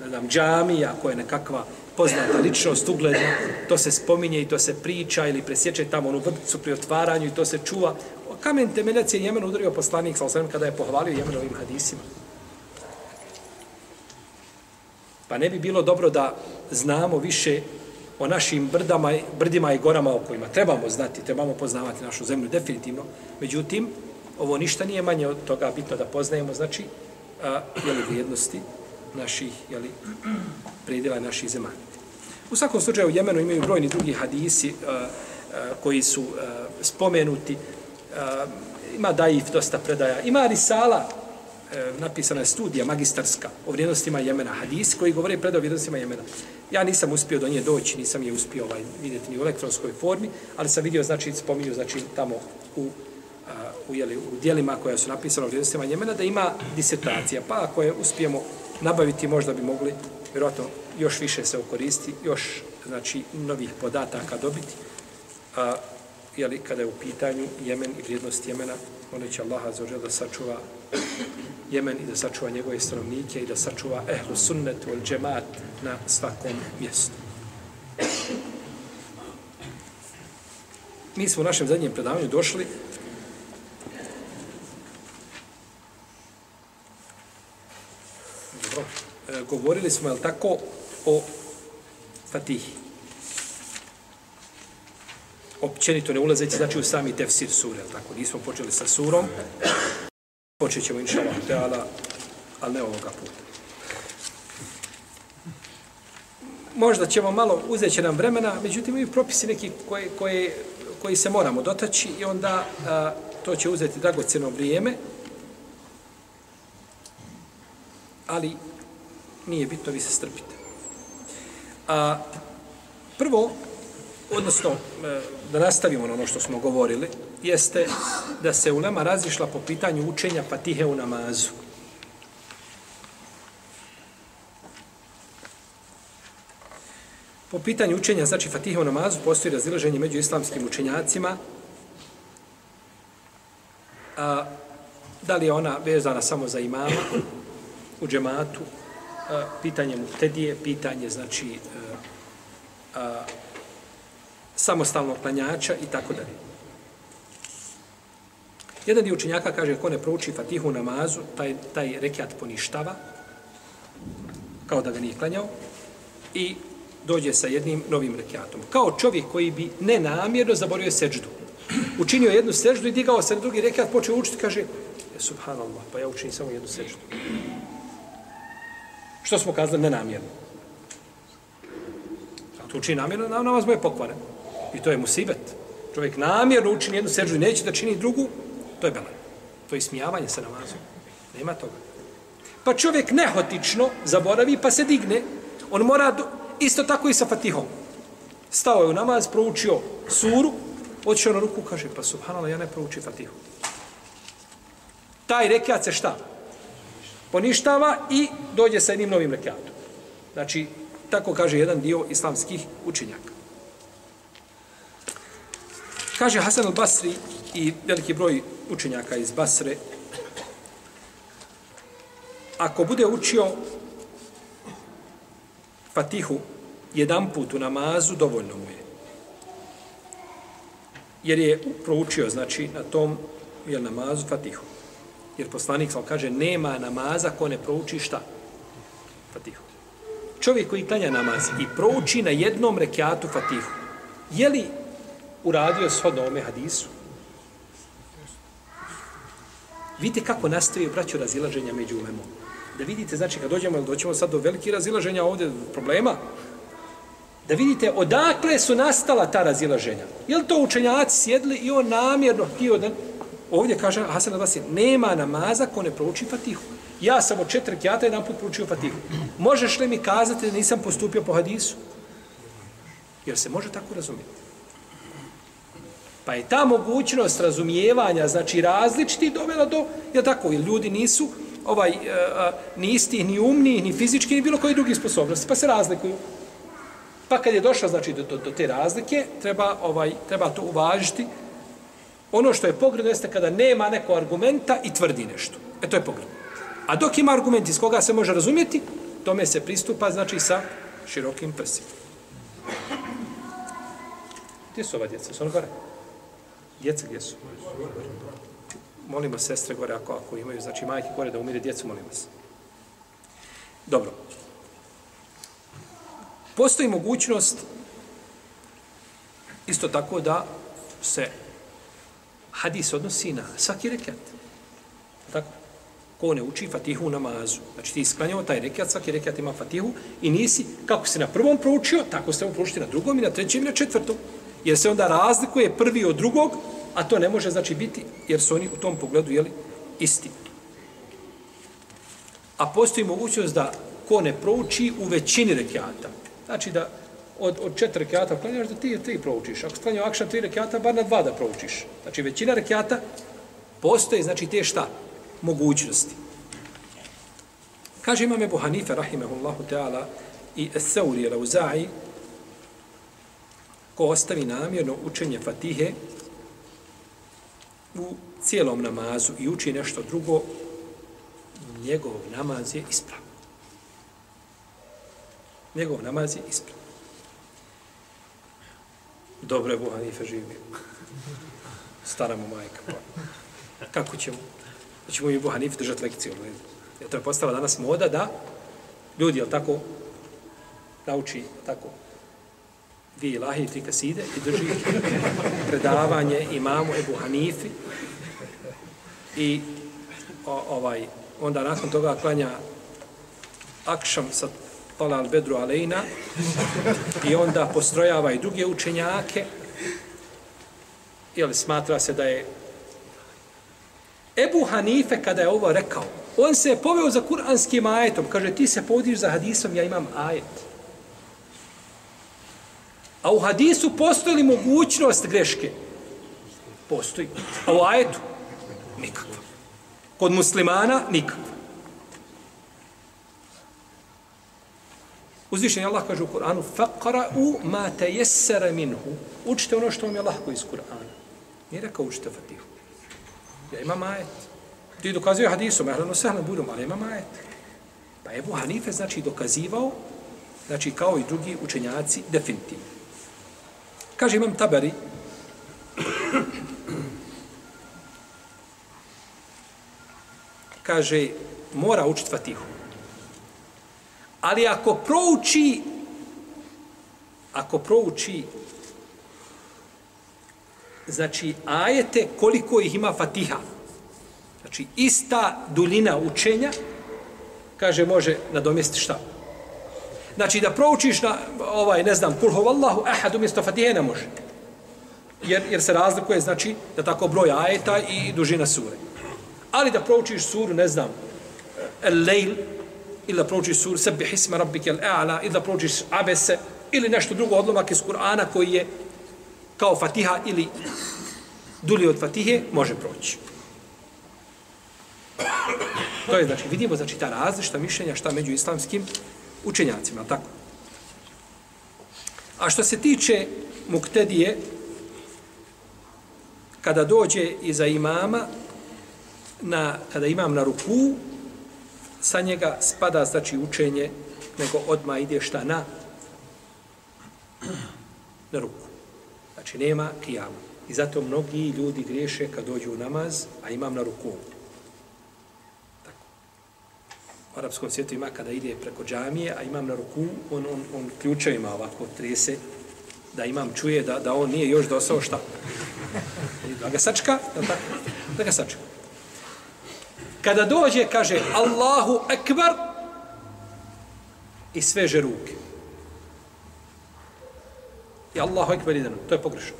ne znam, džamija koja je nekakva poznata ličnost, ugledna, to se spominje i to se priča ili presječe tamo onu vrticu pri otvaranju i to se čuva. Kamen temeljac je Jemen udario poslanik, sa kada je pohvalio Jemen ovim hadisima. Pa ne bi bilo dobro da znamo više o našim brdama, brdima i gorama o kojima trebamo znati, trebamo poznavati našu zemlju definitivno. Međutim, ovo ništa nije manje od toga bitno da poznajemo, znači, a, jeli, vrijednosti naših, jeli, predjela naših zemalja. U svakom slučaju u Jemenu imaju brojni drugi hadisi a, a, koji su a, spomenuti. A, ima daif dosta predaja. Ima risala, e, napisana je studija magistarska o vrijednostima Jemena, hadis koji govore pred o vrijednostima Jemena. Ja nisam uspio do nje doći, nisam je uspio ovaj, vidjeti ni u elektronskoj formi, ali sam vidio, znači, spominju, znači, tamo u, a, u, jeli, u dijelima koja su napisana o vrijednostima Jemena, da ima disertacija. Pa ako je uspijemo nabaviti, možda bi mogli, vjerojatno, još više se okoristi, još, znači, novih podataka dobiti. A, jeli, kada je u pitanju Jemen i vrijednost Jemena, ono će Allah za da sačuva Jemen i da sačuva njegove stanovnike i da sačuva ehlu sunnet ili džemat na svakom mjestu. Mi smo u našem zadnjem predavanju došli Dobro. E, govorili smo, je tako, o Fatihi. Općenito ne ulazeći, znači u sami tefsir sure, tako. Nismo počeli sa surom, Počet ćemo, inša Allah, teala, ali ne ovoga puta. Možda ćemo malo, uzet će nam vremena, međutim, i propisi neki koje, koje, koji se moramo dotaći i onda a, to će uzeti dragoceno vrijeme, ali nije bitno, vi se strpite. A, prvo, odnosno, e, da nastavimo ono što smo govorili, jeste da se ulema razišla po pitanju učenja patihe u namazu. Po pitanju učenja, znači fatihe u namazu, postoji razilaženje među islamskim učenjacima. A, da li je ona vezana samo za imama u džematu, a, pitanje muftedije, pitanje, znači, a, a, samostalnog planjača i tako dalje. Jedan dio učenjaka kaže ko ne prouči fatihu namazu, taj, taj rekiat poništava, kao da ga nije klanjao, i dođe sa jednim novim rekiatom. Kao čovjek koji bi nenamjerno zaborio seđdu. Učinio jednu seđdu i digao se na drugi rekiat, počeo učiti, kaže, e, subhanallah, pa ja učinim samo jednu seđdu. Što smo kazali nenamjerno? A to učini namjerno, namaz mu je pokvaren. I to je musibet. Čovjek namjerno učini jednu sežu i neće da čini drugu, to je belan. To je smijavanje sa namazom. Nema toga. Pa čovjek nehotično zaboravi pa se digne. On mora do... isto tako i sa fatihom. Stao je u namaz, proučio suru, otišao na ruku, kaže, pa subhanallah, ja ne prouči fatihu. taj rekiat se šta? Poništava i dođe sa jednim novim rekiatom. Znači, tako kaže jedan dio islamskih učenjaka. Kaže Hasan al-Basri i veliki broj učenjaka iz Basre, ako bude učio Fatihu jedan put u namazu, dovoljno mu je. Jer je proučio, znači, na tom je namazu Fatihu. Jer poslanik sam kaže, nema namaza ko ne prouči šta? Fatihu. Čovjek koji klanja namaz i prouči na jednom rekiatu Fatihu, je li uradio shodno ome hadisu? Vidite kako nastaje braću razilaženja među ulemom. Da vidite, znači, kad dođemo, ili doćemo sad do velike razilaženja ovdje problema, da vidite odakle su nastala ta razilaženja. Je li to učenjaci sjedli i on namjerno htio da... Ovdje kaže Hasan al-Basir, nema namaza ko ne prouči Fatihu. Ja sam od četiri kjata jedan put proučio Fatihu. Možeš li mi kazati da nisam postupio po hadisu? Jer se može tako razumjeti. Pa je ta mogućnost razumijevanja, znači različiti, dovela do, je tako, jer ljudi nisu ovaj, e, e, ni isti, ni umni, ni fizički, ni bilo koji drugi sposobnosti, pa se razlikuju. Pa kad je došla, znači, do, do, do te razlike, treba, ovaj, treba to uvažiti. Ono što je pogredno jeste kada nema neko argumenta i tvrdi nešto. E to je pogredno. A dok ima argument iz koga se može razumjeti, tome se pristupa, znači, sa širokim prsima. Gdje su ova djeca? Su ono gore? Djeca gdje su? Molimo sestre gore, ako, ako imaju, znači majke gore da umire djecu, molim vas. Dobro. Postoji mogućnost isto tako da se hadis odnosi na svaki rekat. Tako? Ko ne uči fatihu u namazu. Znači ti isklanjamo taj rekat, svaki rekat ima fatihu i nisi, kako se na prvom proučio, tako ste mu proučiti na drugom i na trećem i na četvrtom. Jer se onda razlikuje prvi od drugog, a to ne može znači biti, jer su oni u tom pogledu jeli, isti. A postoji mogućnost da ko ne prouči u većini rekiata. Znači da od, od četiri rekiata klanjaš da ti tri proučiš. Ako sklanjao akšan tri rekiata, bar na dva da proučiš. Znači većina rekiata postoje, znači te šta? Mogućnosti. Kaže imam Ebu Hanife, rahimahullahu ta'ala, i Esauri, Lauza'i, ko ostavi namjerno učenje Fatihe u cijelom namazu i uči nešto drugo, njegov namaz je ispravan. Njegov namaz je ispravan. Dobro je Buhanife živio. Stara mu majka. Pa. Kako ćemo? Hoćemo i Buhanife držati lekciju. Ono, Jer to je postala danas moda da ljudi, jel tako, nauči tako dvije ilahi i tri kaside i drži predavanje imamu Ebu Hanifi. I o, ovaj onda nakon toga klanja akšam sa Talal Bedru Alejna i onda postrojava i druge učenjake. Jer smatra se da je Ebu Hanife kada je ovo rekao on se je poveo za kuranskim ajetom. Kaže ti se povodiš za hadisom ja imam ajet. A u hadisu postoji li mogućnost greške? Postoji. A u ajetu? Nikakva. Kod muslimana? Nikakva. Uzvišen je Allah kaže u Kur'anu فَقْرَأُ مَا تَيَسَّرَ مِنْهُ Učite ono što vam je lahko iz Kur'ana. Nije rekao učite Fatihu. Ja imam ajet. Ti dokazuje hadisom, ja hrano sehna budom, ali imam ajet. Pa Ebu Hanife znači dokazivao, znači kao i drugi učenjaci, definitivno. Kaže imam tabari, kaže, mora učiti Fatihu. Ali ako prouči, ako prouči, znači, ajete koliko ih ima Fatiha, znači, ista duljina učenja, kaže, može nadomjestiti šta? Znači da proučiš na ovaj, ne znam, kul huvallahu ahad umjesto fatihe ne može. Jer, jer se razlikuje, znači, da tako broj ajeta i dužina sure. Ali da proučiš suru, ne znam, el lejl, ili da proučiš suru sebih isma rabbike el a'la ili da proučiš abese, ili nešto drugo odlomak iz Kur'ana koji je kao fatiha ili dulje od fatihe, može proći. To je, znači, vidimo, znači, ta različita mišljenja šta među islamskim učenjacima, tako? A što se tiče muktedije, kada dođe iza imama, na, kada imam na ruku, sa njega spada, znači, učenje, nego odma ide šta na na ruku. Znači, nema kijama. I zato mnogi ljudi griješe kad dođu u namaz, a imam na ruku. U arapskom svijetu ima kada ide preko džamije, a imam na ruku, on, on, on ključevima ovako trese, da imam čuje da, da on nije još dosao šta. Da ga sačka, da, tako, da ga sačka. Kada dođe, kaže Allahu Ekber i sveže ruke. I Allahu Ekber jedan, to je pogrešno.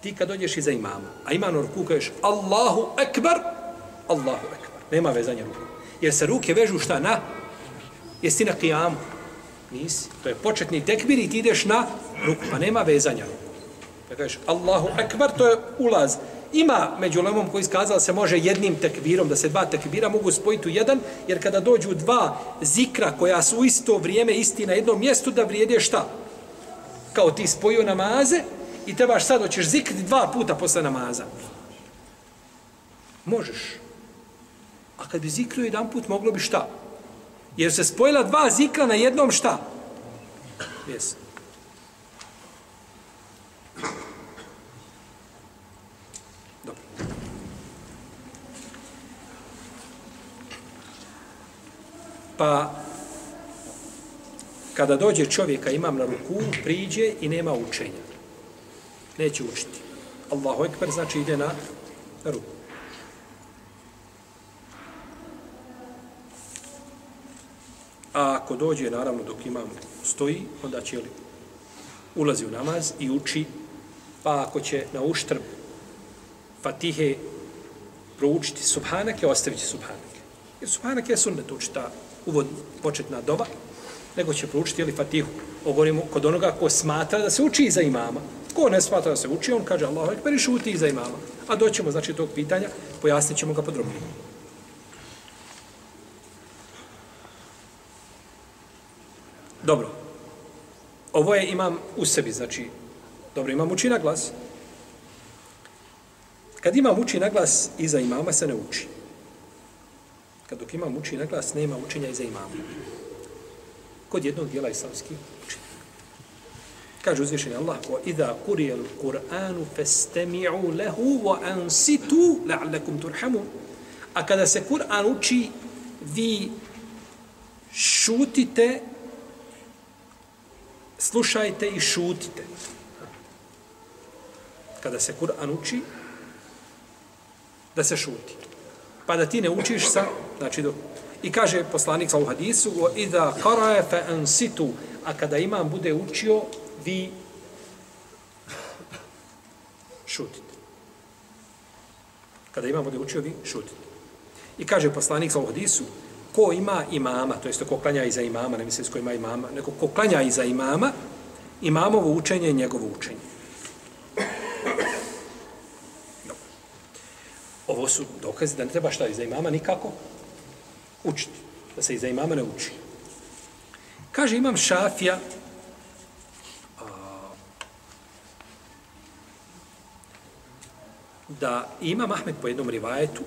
Ti kad dođeš iza imama, a ima na ruku kažeš Allahu Ekber, Allahu Ekber. Nema vezanja ruku. Jer se ruke vežu šta na? Jesi na kijamu? Nisi. To je početni tekbir i ti ideš na ruku, pa nema vezanja ruku. Pa kažeš Allahu Akbar, to je ulaz. Ima među lemom koji iskazala se može jednim tekbirom, da se dva tekbira mogu spojiti u jedan, jer kada dođu dva zikra koja su u isto vrijeme isti na jednom mjestu, da vrijede šta? Kao ti spojio namaze i trebaš sad, hoćeš zikriti dva puta posle namaza. Možeš. A kad bi zikrio jedan put, moglo bi šta? Jer se spojila dva zikra na jednom šta? Jes. Dobro. Pa, kada dođe čovjeka, imam na ruku, priđe i nema učenja. Neće učiti. Allahu ekber znači ide na ruku. A ako dođe, naravno, dok imam stoji, onda će li ulazi u namaz i uči, pa ako će na uštrb Fatihe proučiti Subhanake, ostavit će Subhanake. Jer Subhanake je sunnet učita uvod početna doba, nego će proučiti ili Fatihu. Ogovorimo kod onoga ko smatra da se uči iza imama. Ko ne smatra da se uči, on kaže Allahu Ekber i šuti iza imama. A doćemo, znači, tog pitanja, pojasnit ćemo ga podrobnije. Dobro. Ovo je imam u sebi, znači, dobro, imam uči na glas. Kad imam uči na glas, iza imama se ne uči. Kad dok imam uči na glas, nema učenja iza imama. Kod jednog dijela islamskih učenja. Kaže uzvišenje Allah, ko idha kuriyal Kur'anu fastami'u lahu wa ansitu la'allakum turhamun. A kada se Kur'an uči, vi šutite, slušajte i šutite. Kada se Kur'an uči, da se šuti. Pa da ti ne učiš sa, znači, do, i kaže poslanik sa u hadisu, o idha karaje fe ansitu, a kada imam bude učio, vi šutite. Kada imam bude učio, vi šutite. I kaže poslanik sa u hadisu, ko ima imama, to jest ko klanja iza imama, ne mislim ko ima imama, neko ko klanja iza imama, imamovo učenje je njegovo učenje. Ovo su dokazi da ne treba šta iza imama nikako učiti. Da se iza imama ne uči. Kaže imam šafija a, da imam Ahmed po jednom rivajetu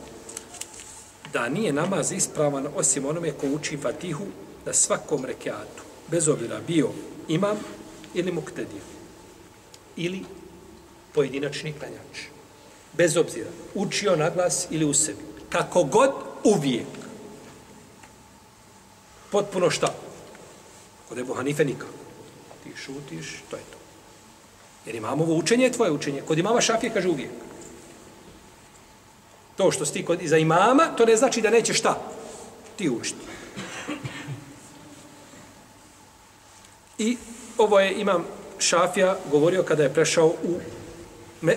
da nije namaz ispravan osim onome ko uči fatihu da svakom rekiatu, bez obzira bio imam ili muktedija ili pojedinačni klanjač bez obzira, učio na glas ili u sebi. Kako god, uvijek. Potpuno šta? Kod Ebu Hanife nikako. Ti šutiš, to je to. Jer imamovo učenje je tvoje učenje. Kod imama Šafije kaže uvijek. To što si ti kod, za imama, to ne znači da neće šta? Ti učiti. I ovo je imam Šafija govorio kada je prešao u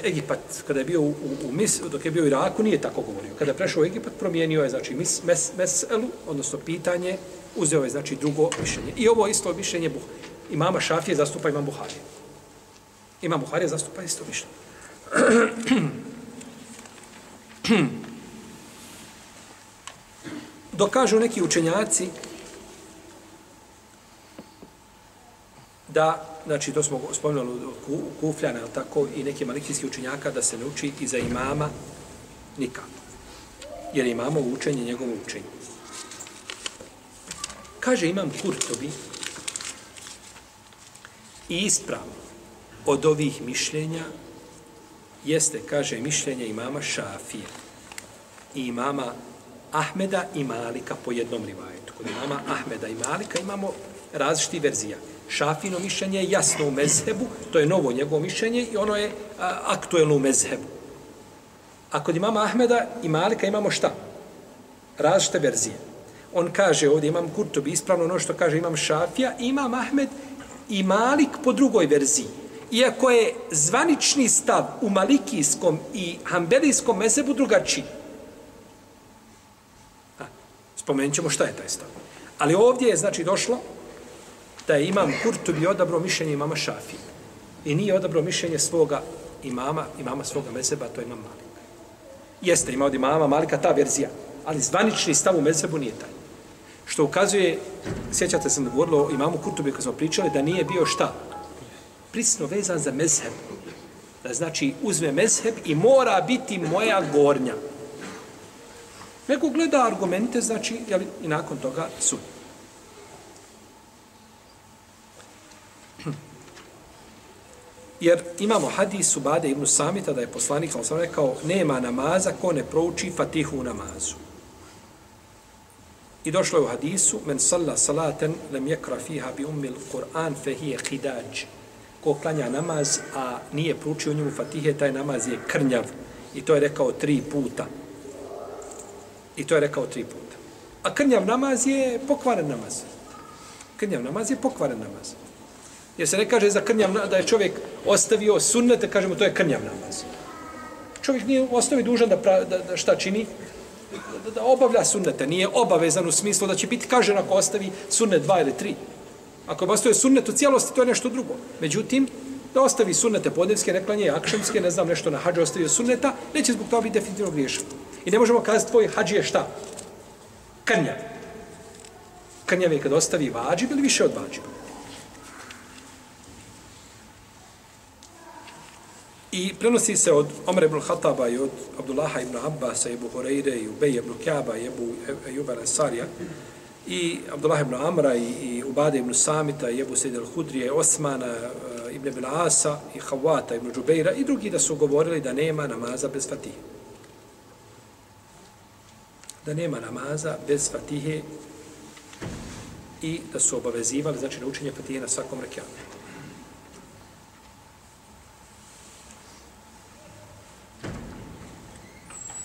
Egipat, kada je bio u, u, u Mis, dok je bio u Iraku, nije tako govorio. Kada je prešao u Egipat, promijenio je, znači, mis, mes, meselu, odnosno pitanje, uzeo je, znači, drugo mišljenje. I ovo isto mišljenje Buh, imama Šafije zastupa imam Buharije. Imam Buharije zastupa isto mišljenje. *clears throat* Dokažu neki učenjaci da, znači to smo spomenuli u Kufljana, tako, i neki malikijski učenjaka da se ne uči iza imama nikako. Jer imamo učenje njegovo učenje. Kaže imam Kurtobi i ispravno od ovih mišljenja jeste, kaže, mišljenje imama Šafija i imama Ahmeda i Malika po jednom rivajetu. Kod imama Ahmeda i Malika imamo različiti verzija. Šafino mišljenje je jasno u mezhebu, to je novo njegovo mišljenje i ono je a, aktuelno u mezhebu. A kod imama Ahmeda i Malika imamo šta? Različite verzije. On kaže ovdje, imam Kurtobi, ispravno ono što kaže imam Šafija, imam Ahmed i Malik po drugoj verziji. Iako je zvanični stav u malikijskom i hambelijskom mezebu drugačiji. Spomenut ćemo šta je taj stav. Ali ovdje je znači došlo da je imam Kurtubi odabro mišljenje imama Šafi. I nije odabro mišljenje svoga imama, imama svoga mezeba, to je imam Malik. Jeste, ima od imama Malika ta verzija, ali zvanični stav u mezebu nije taj. Što ukazuje, sjećate sam da govorilo o imamu Kurtubi kad smo pričali, da nije bio šta? Prisno vezan za mezheb. Da znači uzme mezheb i mora biti moja gornja. Neko gleda argumente, znači, jeli, i nakon toga sud. *clears throat* Jer imamo hadis u Bade ibn Samita da je poslanik, ali sam rekao, nema namaza ko ne prouči fatihu u namazu. I došlo je u hadisu, men salla salaten lem jekra fiha bi umil Kur'an fehije hidađ. Ko klanja namaz, a nije proučio u njemu fatihe, taj namaz je krnjav. I to je rekao tri puta. I to je rekao tri puta. A krnjav namaz je pokvaren namaz. Krnjav namaz je pokvaren namaz. Jer se ne kaže za krnjav da je čovjek ostavio sunnete, kažemo to je krnjav namaz. Čovjek nije ostavi dužan da, pra, da, da šta čini? Da, da obavlja sunnete. Nije obavezan u smislu da će biti kažen ako ostavi sunnet dva ili tri. Ako je ostavio sunnet u cijelosti, to je nešto drugo. Međutim, da ostavi sunnete podnevske, neklanje, akšemske, ne znam nešto na hađu ostavio sunneta, neće zbog toga biti definitivno griješan. I ne možemo kazati tvoj hađi je šta? Krnjav. Krnjav je kad ostavi vađib ili više od vađiba. I prenosi se od Omer ibn Khattaba i od Abdullaha ibn Abbasa i Ebu Horeire i Ubej ibn Kjaba i Ebu Ejuba Ansarija i Abdullah ibn Amra i, i Ubade ibn Samita i Ebu Sejid al-Hudrije, Osmana eh, ibn ibn Asa i Havata ibn Džubeira i drugi da su govorili da nema namaza bez fatiha. Da nema namaza bez fatihe i da su obavezivali, znači na učenje fatihe na svakom rekiatu.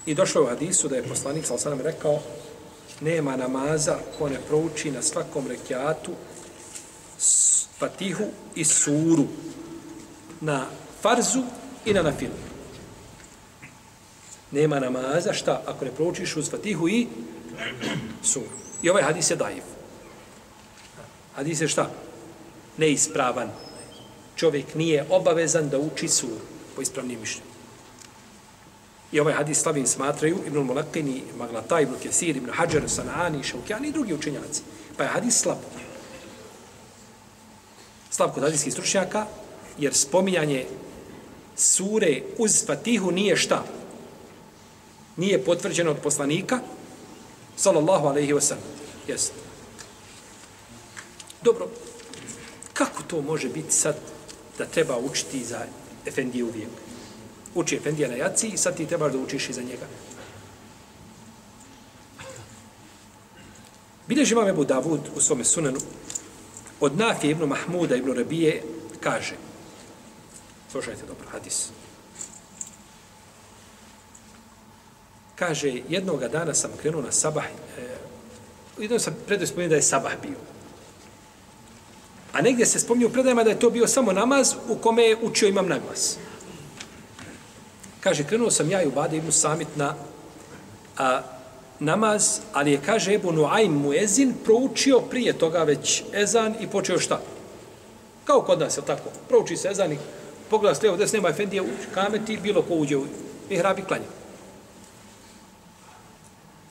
I došlo u hadisu da je poslanik sa nam rekao nema namaza ko ne prouči na svakom rekiatu fatihu i suru na farzu i na nafilu. Nema namaza šta ako ne proučiš uz fatihu i suru. I ovaj hadis je daiv. Hadis je šta? Neispravan. Čovjek nije obavezan da uči suru po ispravnim mišljenju. I ovaj hadis slavim smatraju Ibn Mulakini, Maglata, Ibn Kesir, Ibn Hajar, Sanani, Šaukjani i drugi učenjaci. Pa je hadis slab. Slab kod hadijskih stručnjaka, jer spominjanje sure uz Fatihu nije šta? Nije potvrđeno od poslanika, sallallahu alaihi wa sallam. Jeste. Dobro, kako to može biti sad da treba učiti za Efendiju vijeku? uči Efendija na jaci i sad ti trebaš da učiš iza njega. Bileži imam Ebu Davud u svome sunanu od Nafije ibn Mahmuda ibn Rabije kaže slušajte dobro, hadis. Kaže, jednog dana sam krenuo na sabah, e, jednog sam predaj spomenuo da je sabah bio. A negdje se spominje u predajama da je to bio samo namaz u kome je učio imam naglas. Kaže, krenuo sam ja i Ubade ibn Samit na a, namaz, ali je, kaže, Ebu Nuaym Muezin proučio prije toga već ezan i počeo šta? Kao kod nas, je tako? Prouči se ezan i pogleda s lijevo, des nema efendije u kameti, bilo ko uđe u mihrabi klanja.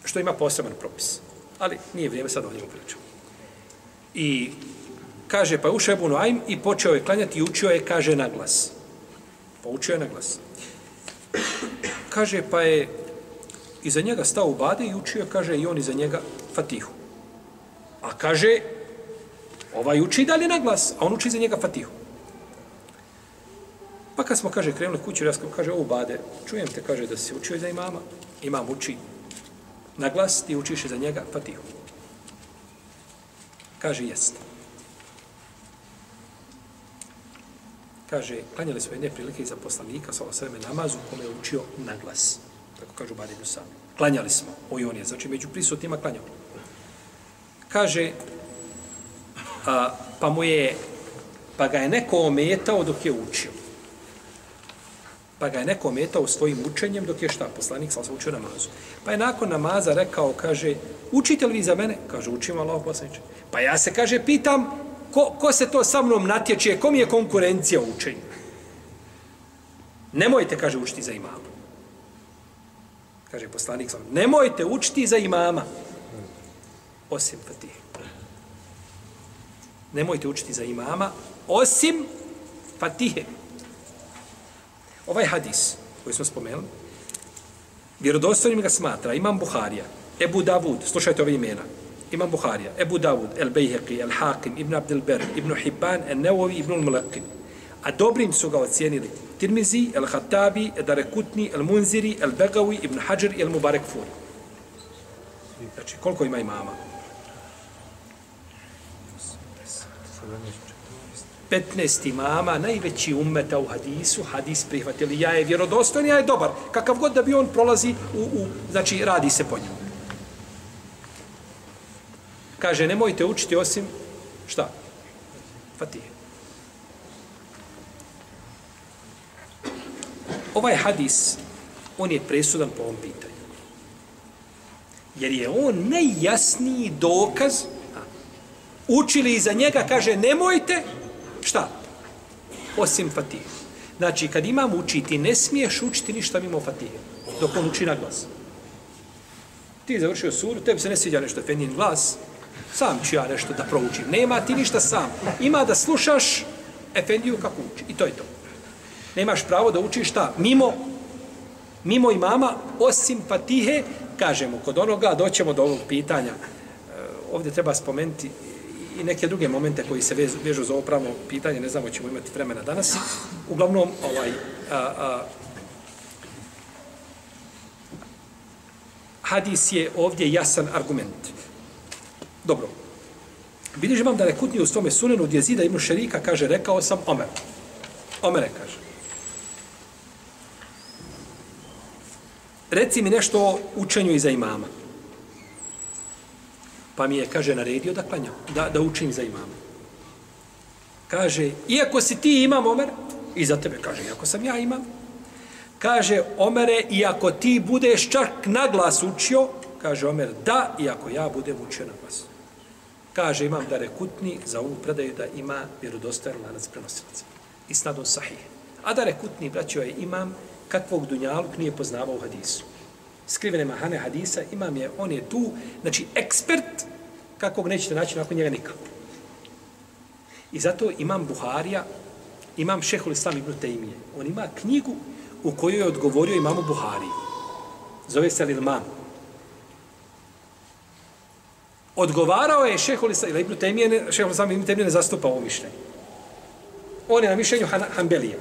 Što ima poseban propis. Ali nije vrijeme sad o njemu pričamo. I kaže, pa ušao je Ebu Noaim i počeo je klanjati i učio je, kaže, na glas. Pa Poučio je na glas. Kaže, pa je iza njega stao u bade i učio, kaže, i on iza njega Fatihu. A kaže, ovaj uči dalje na glas, a on uči za njega Fatihu. Pa kad smo, kaže, krenuli kuću, ja kaže, o, bade, čujem te, kaže, da si učio za imama, imam uči na glas, ti učiš za njega Fatihu. Kaže, jeste. Kaže, klanjali smo jedne prilike iza poslanika, sa sveme namazu, kome je učio na glas. Tako kažu Badi Dusa. Klanjali smo, o on je, znači među prisutnima klanjao. Kaže, a, pa mu je, pa ga je neko ometao dok je učio. Pa ga je neko metao svojim učenjem dok je šta, poslanik sa učio namazu. Pa je nakon namaza rekao, kaže, učite li vi za mene? Kaže, učim Allah poslaniče. Pa ja se, kaže, pitam, ko, ko se to sa mnom natječe, kom je konkurencija u učenju? Nemojte, kaže, učiti za imama. Kaže poslanik, nemojte učiti za imama. Osim Fatihe. Nemojte učiti za imama, osim Fatihe. Ovaj hadis koji smo spomenuli, vjerodostojnim ga smatra Imam Buharija, Ebu Davud, slušajte ove imena, Imam Buharija, Ebu Davud, El Bejheqi, El Hakim, Ibn Abdel Ber, Ibn Hibban, El Neovi, Ibn Mulakim. A dobrim su ga ocijenili Tirmizi, El Hatabi, El Darekutni, El Munziri, El Begawi, Ibn Hajar i El Mubarek Furi. Znači, koliko ima imama? 15 imama, najveći ummeta u hadisu, hadis prihvatili. Ja je vjerodostojni, ja je dobar. Kakav god da bi on prolazi, u, u, znači radi se po njemu. Kaže, nemojte učiti osim, šta? Fatihe. Ovaj hadis, on je presudan po ovom pitanju. Jer je on najjasniji dokaz, učili iza njega, kaže, nemojte, šta? Osim Fatihe. Znači, kad imam učiti, ne smiješ učiti ništa mimo Fatihe, dok on uči na glas. Ti završio suru, tebi se ne sviđa nešto Efendin glas, sam ću ja nešto da proučim. Nema ti ništa sam. Ima da slušaš Efendiju kako uči. I to je to. Nemaš pravo da učiš šta? Mimo, mimo imama, osim Fatihe, kažemo, kod onoga doćemo do ovog pitanja. E, ovdje treba spomenuti i neke druge momente koji se vežu, vežu za ovo pravno pitanje, ne znamo ćemo imati vremena danas. Uglavnom, ovaj, a, a, hadis je ovdje jasan argument. Dobro. Vidiš vam da rekutni u svome sunenu od jezida ima Šerika kaže, rekao sam Omer. Omere kaže. Reci mi nešto o učenju iza imama. Pa mi je, kaže, naredio da klanjam, da, da učim za imama. Kaže, iako si ti imam, Omer, i za tebe, kaže, iako sam ja imam, kaže, Omere, iako ti budeš čak na glas učio, kaže Omer, da, iako ja budem učio na glas. Kaže, imam da rekutni za ovu predaju da ima vjerodostojan lanac prenosilaca. I snadom sahih. A da rekutni, braćo, je imam kakvog dunjaluk nije poznavao u hadisu. Skrivene mahane hadisa, imam je, on je tu, znači ekspert kakvog nećete naći nakon njega nikako. I zato imam Buharija, imam šehol Islam ibn Tejmije. On ima knjigu u kojoj je odgovorio imamu Buhari. Zove se Lilman. Odgovarao je šehol Islam ibn Tejmije, šehol Islam ibn Tejmije ne zastupa ovo mišljenje. On je na mišljenju Han Hanbelija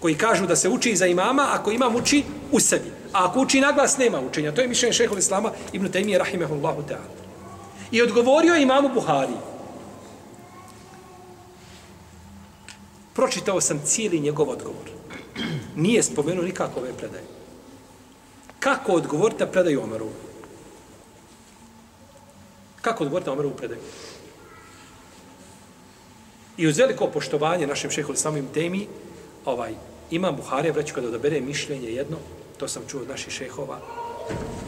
koji kažu da se uči za imama ako imam uči u sebi. A ako uči naglas, nema učenja. To je mišljenje šehol Islama ibn Taymiye, rahimehullahu ta'ala. I odgovorio je imamu Buhari. Pročitao sam cijeli njegov odgovor. Nije spomenuo nikako ove predaje. Kako odgovoriti na predaju Omeru? Kako odgovoriti na Omeru predaju? I uz veliko poštovanje našem šehu samim temi, ovaj, imam Buharija, vreću kada odabere mišljenje jedno, to sam čuo od naših šehova,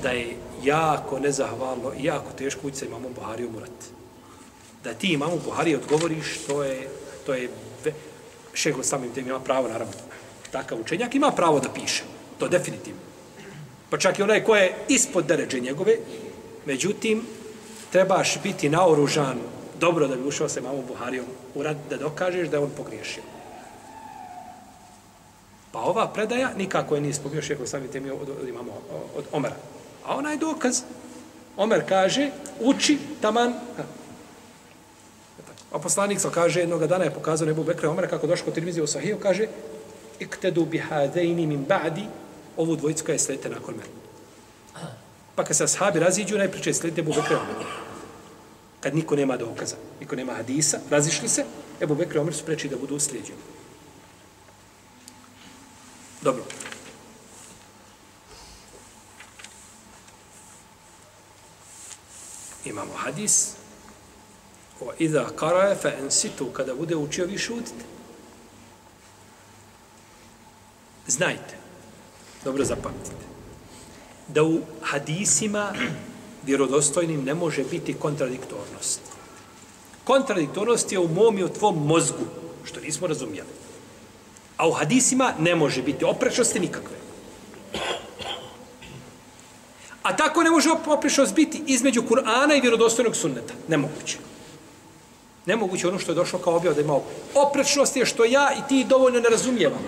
da je jako nezahvalno i jako teško ući sa imamom Buhariju murat. Da ti imamu Buhari odgovoriš, to je, to je šeho samim tem ima pravo, naravno. Takav učenjak ima pravo da piše. To definitivno. Pa čak i onaj ko je ispod deređe njegove, Međutim, trebaš biti naoružan dobro da bi ušao sa imamom Buharijom u rad da dokažeš da je on pogriješio. Pa ova predaja nikako je nije spomio šeho sami temi od, od, imamo od Omera. A onaj dokaz, Omer kaže, uči taman. A poslanik sa kaže, jednog dana je pokazao Nebu Bekra Omera kako došao kod televizije u Sahiju, kaže, iktedu bihadejni min ba'di, ovu dvojicu je sledite nakon mene. Pa kad se ashabi raziđu, najpriče sledite Ebu Bekra Omera. Kad niko nema dokaza, niko nema hadisa, razišli se, Ebu Bekra Omer su preči da budu uslijeđeni. Dobro. Imamo hadis. O idha karaje fa ensitu, kada bude učio vi šutite. Znajte, dobro zapamtite, da u hadisima vjerodostojnim ne može biti kontradiktornost. Kontradiktornost je u mom i u tvom mozgu, što nismo razumijeli. A u hadisima ne može biti oprečnosti nikakve. A tako ne može oprečnost biti između Kur'ana i vjerodostojnog sunneta. Nemoguće. Nemoguće ono što je došlo kao objav da ima oprečnost je što ja i ti dovoljno ne razumijevam.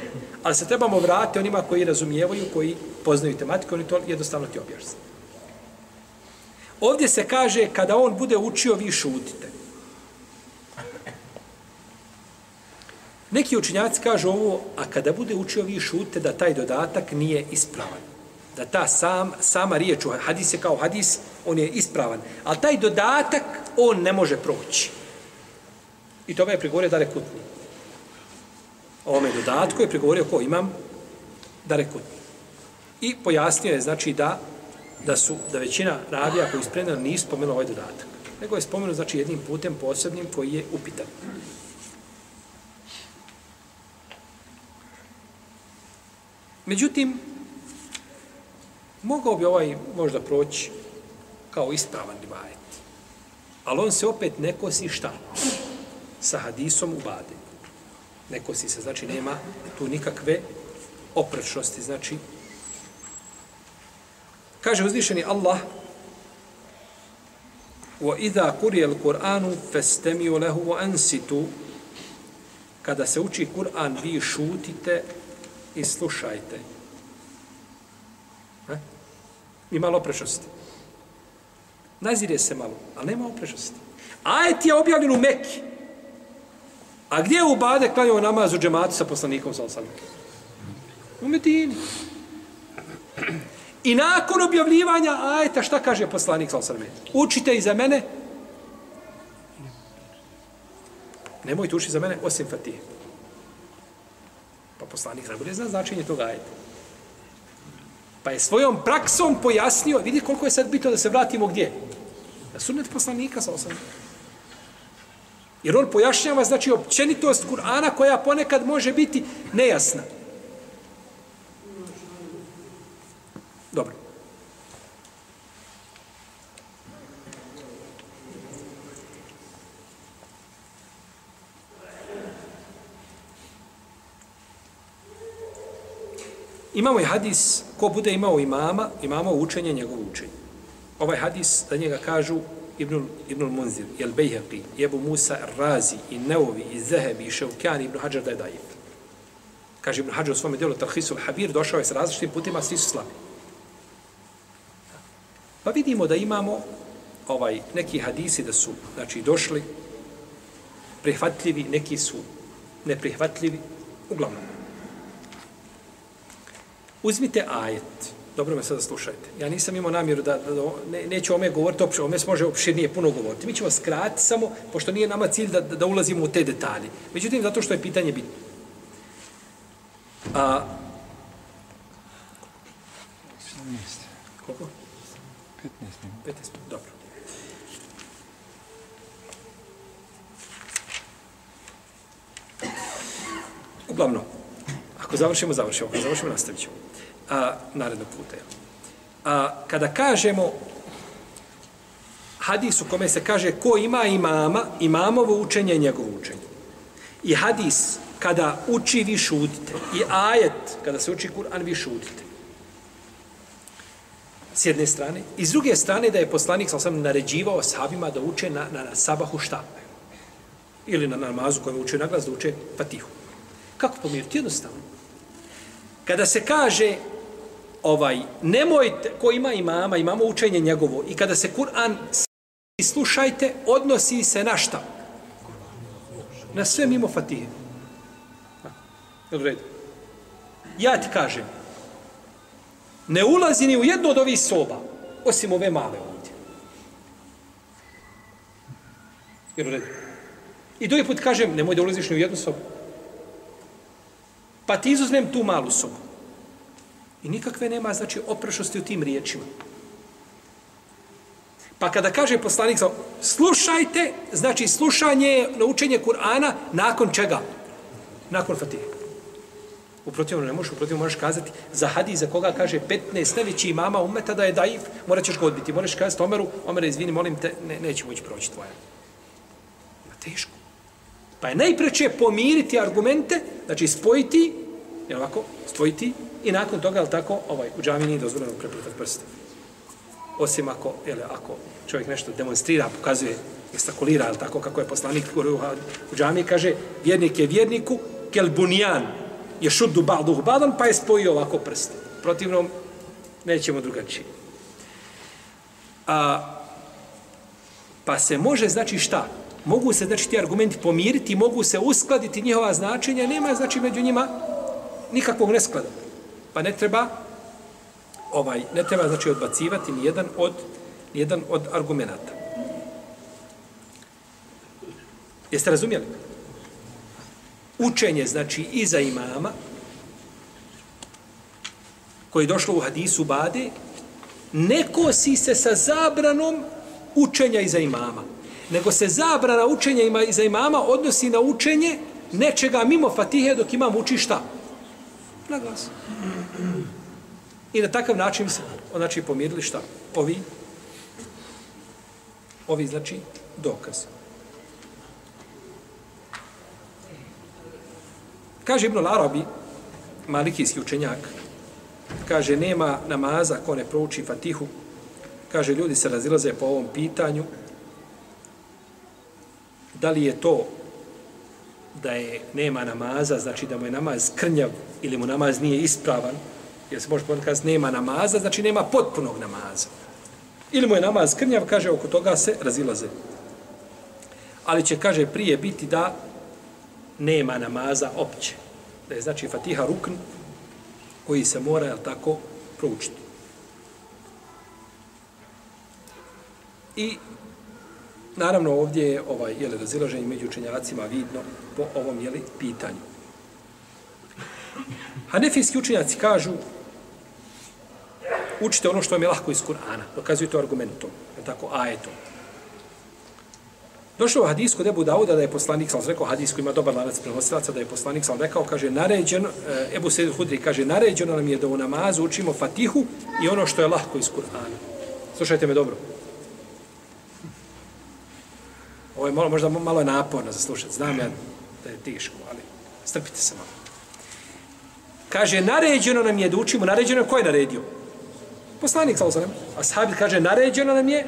Ali se trebamo vratiti onima koji razumijevaju, koji poznaju tematiku, oni to jednostavno ti objasni. Ovdje se kaže, kada on bude učio, vi šutite. Neki učinjaci kažu ovo, a kada bude učio vi šute da taj dodatak nije ispravan. Da ta sam, sama riječ, hadis je kao hadis, on je ispravan. Ali taj dodatak, on ne može proći. I tome je prigovorio Dare Kutni. Ome dodatku je prigovorio ko imam Dare Kutni. I pojasnio je, znači, da da su da većina radija koji spremljeno nisu spomenula ovaj dodatak. Nego je spomenuo, znači, jednim putem posebnim koji je upitan. Međutim, mogao bi ovaj možda proći kao ispravan rivajet. Ali on se opet ne kosi šta? Sa hadisom u bade. Ne kosi se, znači nema tu nikakve oprečnosti. Znači, kaže uzvišeni Allah وَإِذَا قُرِيَ الْقُرْآنُ فَاسْتَمِيُوا لَهُ وَأَنْسِتُوا Kada se uči Kur'an, vi šutite i slušajte. Ne? I malo oprešnosti. Nazire se malo, ali nema oprešnosti. Ajet je objavljen u Mekki. A gdje je u Bade klanjao namaz u džematu sa poslanikom sa osanom? U Medini. I nakon objavljivanja ajeta, šta kaže poslanik sa osanom? Učite i za mene. Nemojte učiti za mene osim Fatihe. Poslanik najbolje zna značenje toga ajeta. Pa je svojom praksom pojasnio, vidi koliko je sad bitno da se vratimo gdje? Na sunnet poslanika sa osam. Jer on pojašnjava, znači, općenitost Kur'ana koja ponekad može biti nejasna. Dobro. Imamo i hadis, ko bude imao imama, imamo učenje njegovo učenje. Ovaj hadis, da njega kažu Ibn, Ibn Munzir, Jel Bejheqi, Jebu Musa, Razi, i Neovi, i Zehebi, i Ševkjani, Ibn Hajar da je daje. Kaže Ibn Hajar u svome dijelu Tarhisul Habir, došao je s različitim putima, svi su slabi. Pa vidimo da imamo ovaj neki hadisi da su znači došli prihvatljivi, neki su neprihvatljivi, uglavnom. Uzmite ajet. Dobro me sada slušajte. Ja nisam imao namjeru da, da, da ne, neću ome govoriti opšte, ome se može opširnije puno govoriti. Mi ćemo skrati samo, pošto nije nama cilj da, da ulazimo u te detalje. Međutim, zato što je pitanje bitno. A, koliko? 15 minuta. 15 minuta, dobro. Uglavnom, ako završimo, završimo. Ako završimo, nastavit ćemo a, narednog puta. jel? A, kada kažemo hadis u kome se kaže ko ima imama, imamovo učenje je njegovo učenje. I hadis kada uči vi šutite. I ajet kada se uči Kur'an vi šutite. S jedne strane. I s druge strane da je poslanik sam sam naređivao sahabima da uče na, na, na sabahu šta? Ili na namazu kojem uče naglas da uče fatihu. Kako pomiriti? Jednostavno. Kada se kaže ovaj, nemojte, ko ima imama, imamo učenje njegovo, i kada se Kur'an slušajte, odnosi se na šta? Na sve mimo fatihe. Jel redu? Ja ti kažem, ne ulazi ni u jednu od ovih soba, osim ove male ovdje. Jer u redu. I drugi put kažem, nemoj da ulaziš ni u jednu sobu. Pa ti izuzmem tu malu sobu. I nikakve nema, znači, oprešosti u tim riječima. Pa kada kaže poslanik, slušajte, znači slušanje, naučenje Kur'ana, nakon čega? Nakon fatihe. U protivnom ne možeš, u protivnom možeš kazati za hadis za koga kaže 15 najveći imama umeta da je daif, morat ćeš ga odbiti. Moraš kazati Omeru, Omer, izvini, molim te, ne, neće moći proći tvoja. Na teško. Pa je najpreće pomiriti argumente, znači spojiti, je ovako, spojiti i nakon toga, je tako, ovaj, u džami nije dozvoljeno preplitati prste. Osim ako, jel, ako čovjek nešto demonstrira, pokazuje, gestakulira, je tako, kako je poslanik u džami, kaže, vjernik je vjerniku, kel bunjan, je šuddu ba'duhu ba'dan, pa je spojio ovako prste. Protivno, nećemo drugačije. A, pa se može, znači šta? Mogu se, znači, ti argumenti pomiriti, mogu se uskladiti njihova značenja, nema, znači, među njima nikakvog nesklada. Pa ne treba, ovaj, ne treba, znači, odbacivati ni jedan od, ni jedan od argumenata. Jeste razumjeli? učenje, znači, iza imama, koji je došlo u hadisu Bade, ne kosi se sa zabranom učenja iza imama, nego se zabrana učenja ima za imama odnosi na učenje nečega mimo Fatihe dok imam uči šta? Na glas. I na takav način se znači, pomirili šta? Ovi, ovi znači, dokaz. Kaže Ibn Arabi, malikijski učenjak, kaže, nema namaza ko ne prouči fatihu. Kaže, ljudi se razilaze po ovom pitanju. Da li je to da je nema namaza, znači da mu je namaz krnjav ili mu namaz nije ispravan, jer se može ponekad nema namaza, znači nema potpunog namaza. Ili mu je namaz krnjav, kaže, oko toga se razilaze. Ali će, kaže, prije biti da nema namaza opće. Da je znači Fatiha rukn koji se mora, jel tako, proučiti. I naravno ovdje je ovaj, jeli, razilaženje među učenjacima vidno po ovom jeli, pitanju. Hanefijski učenjaci kažu učite ono što vam je lahko iz Kur'ana. Dokazuju to argumentom, je tako, ajetom. Došlo u hadis kod Ebu Dauda da je poslanik, sam rekao, hadis koji ima dobar lanac prenosilaca, da je poslanik, sam rekao, kaže, naređeno, eh, Ebu Sejid Hudri kaže, naređeno nam je da u namazu učimo fatihu i ono što je lahko iz Kur'ana. Slušajte me dobro. Ovo je malo, možda malo naporno za slušati, znam ja da je teško, ali strpite se malo. Kaže, naređeno nam je da učimo, naređeno je, ko je naredio? Poslanik, sa osanem. a sahabit kaže, naređeno nam je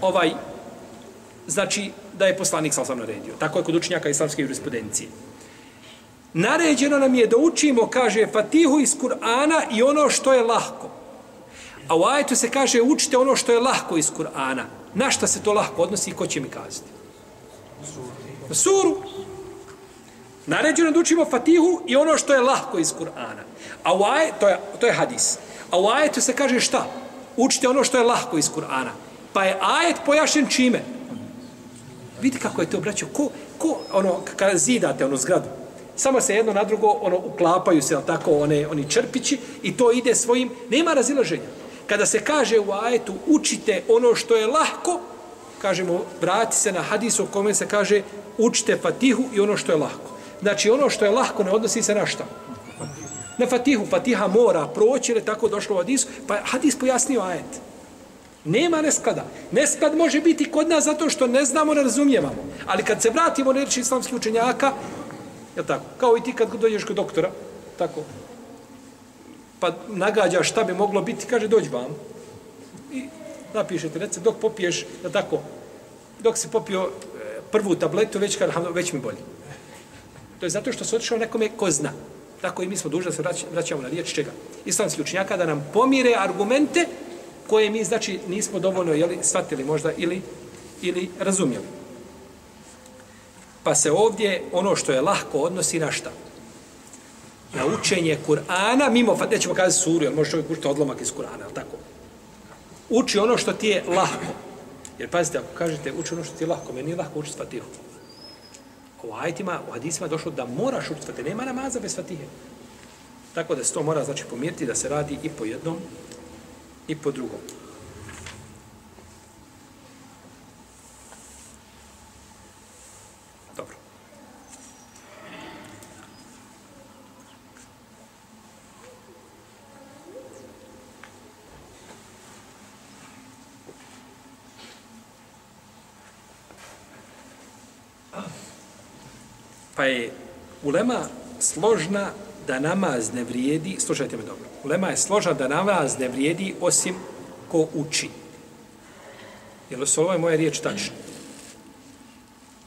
ovaj, znači, da je poslanik sa osanem, naredio. Tako je kod učenjaka islamske jurisprudencije. Naređeno nam je da učimo, kaže, Fatihu iz Kur'ana i ono što je lahko. A u ajetu se kaže, učite ono što je lahko iz Kur'ana. Na šta se to lahko odnosi i ko će mi kazati? Na suru. Naređeno da učimo Fatihu i ono što je lahko iz Kur'ana. A u ajetu, to je, to je hadis. A u ajetu se kaže šta? Učite ono što je lahko iz Kur'ana. Pa je ajet pojašen čime? Vidite kako je to, braćo, ko, ko ono, kada zidate onu zgradu, samo se jedno na drugo, ono, uklapaju se, tako, one, oni črpići i to ide svojim, nema razilaženja. Kada se kaže u ajetu, učite ono što je lahko, kažemo, vrati se na hadis u kome se kaže, učite fatihu i ono što je lahko. Znači, ono što je lahko ne odnosi se na šta? Na fatihu. Fatiha mora proći, ili tako došlo u hadisu, pa hadis pojasnio ajet. Nema nesklada. Nesklad može biti kod nas zato što ne znamo, ne razumijevamo. Ali kad se vratimo na reči islamskih učenjaka, je tako, kao i ti kad dođeš kod doktora, tako, pa nagađa šta bi moglo biti, kaže, dođi vam. I napišete recept dok popiješ, da tako, dok si popio e, prvu tabletu, već, kad, već mi bolje. To je zato što se otišao nekome ko zna. Tako i mi smo dužni da se vraćamo na riječ čega. Islamski učenjaka da nam pomire argumente koje mi, znači, nismo dovoljno jeli, shvatili možda ili, ili razumjeli. Pa se ovdje ono što je lahko odnosi na šta? Na učenje Kur'ana, mimo, pa nećemo kazati suru, jer može čovjek učiti odlomak iz Kur'ana, ali tako? Uči ono što ti je lahko. Jer pazite, ako kažete uči ono što ti je lahko, meni je lahko učiti Fatihu. U ajitima, u hadisima je došlo da moraš učiti Fatihu. Nema namaza bez Fatihe. Tako da se to mora znači pomiriti da se radi i po jednom i po drugom. Pa je ulema složna da namaz ne vrijedi, slušajte me dobro, ulema je složna da namaz ne vrijedi osim ko uči. Jel su ovo je moja riječ tačna?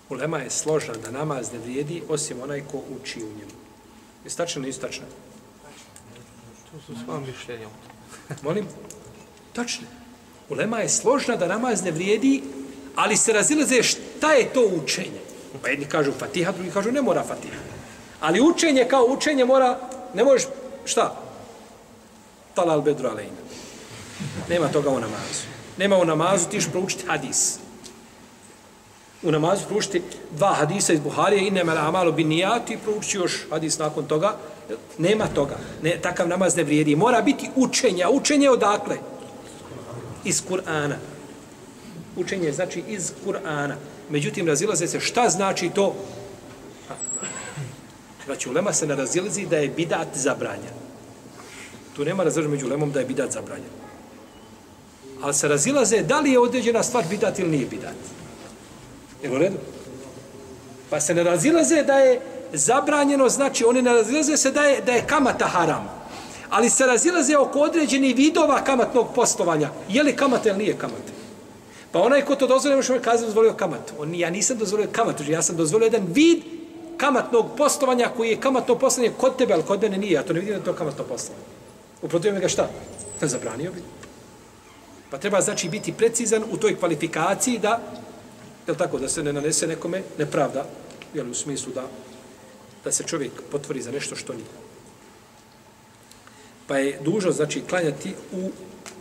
Ulema je složna da namaz ne vrijedi osim onaj ko uči u njemu. Je tačno ili tačno? To su sva mišljenja. Molim? Tačno. Ulema je složna da namaz ne vrijedi, ali se razilaze šta je to učenje. Pa jedni kažu fatiha, drugi kažu ne mora fatiha. Ali učenje kao učenje mora, ne možeš, šta? Talal bedru alejna. Nema toga u namazu. Nema u namazu, ti proučiti hadis. U namazu proučiti dva hadisa iz Buharije, i nema amalu bin nijati, proučiti još hadis nakon toga. Nema toga. Ne, takav namaz ne vrijedi. Mora biti učenje. Učenje odakle? Iz Kur'ana. Učenje znači iz Kur'ana. Međutim, razilaze se šta znači to Znači, ulema se ne razilazi da je bidat zabranjen. Tu nema razilaženja među ulemom da je bidat zabranjen. Ali se razilaze da li je određena stvar bidat ili nije bidat. Je u redu? Pa se ne razilaze da je zabranjeno, znači oni ne razilaze se da je, da je kamata haram. Ali se razilaze oko određenih vidova kamatnog postovanja. Je li kamata ili nije kamata? Pa onaj ko to dozvolio, može mi kazati dozvolio kamatu. On, ja nisam dozvolio kamatu, ja sam dozvolio jedan vid kamatnog postovanja koji je kamatno poslovanje kod tebe, ali kod mene nije. Ja to ne vidim da to kamatno poslovanje. Uprotivio ga šta? Da zabranio bi. Pa treba znači biti precizan u toj kvalifikaciji da, je tako, da se ne nanese nekome nepravda, jel u smislu da, da se čovjek potvori za nešto što nije. Pa je dužo, znači, klanjati u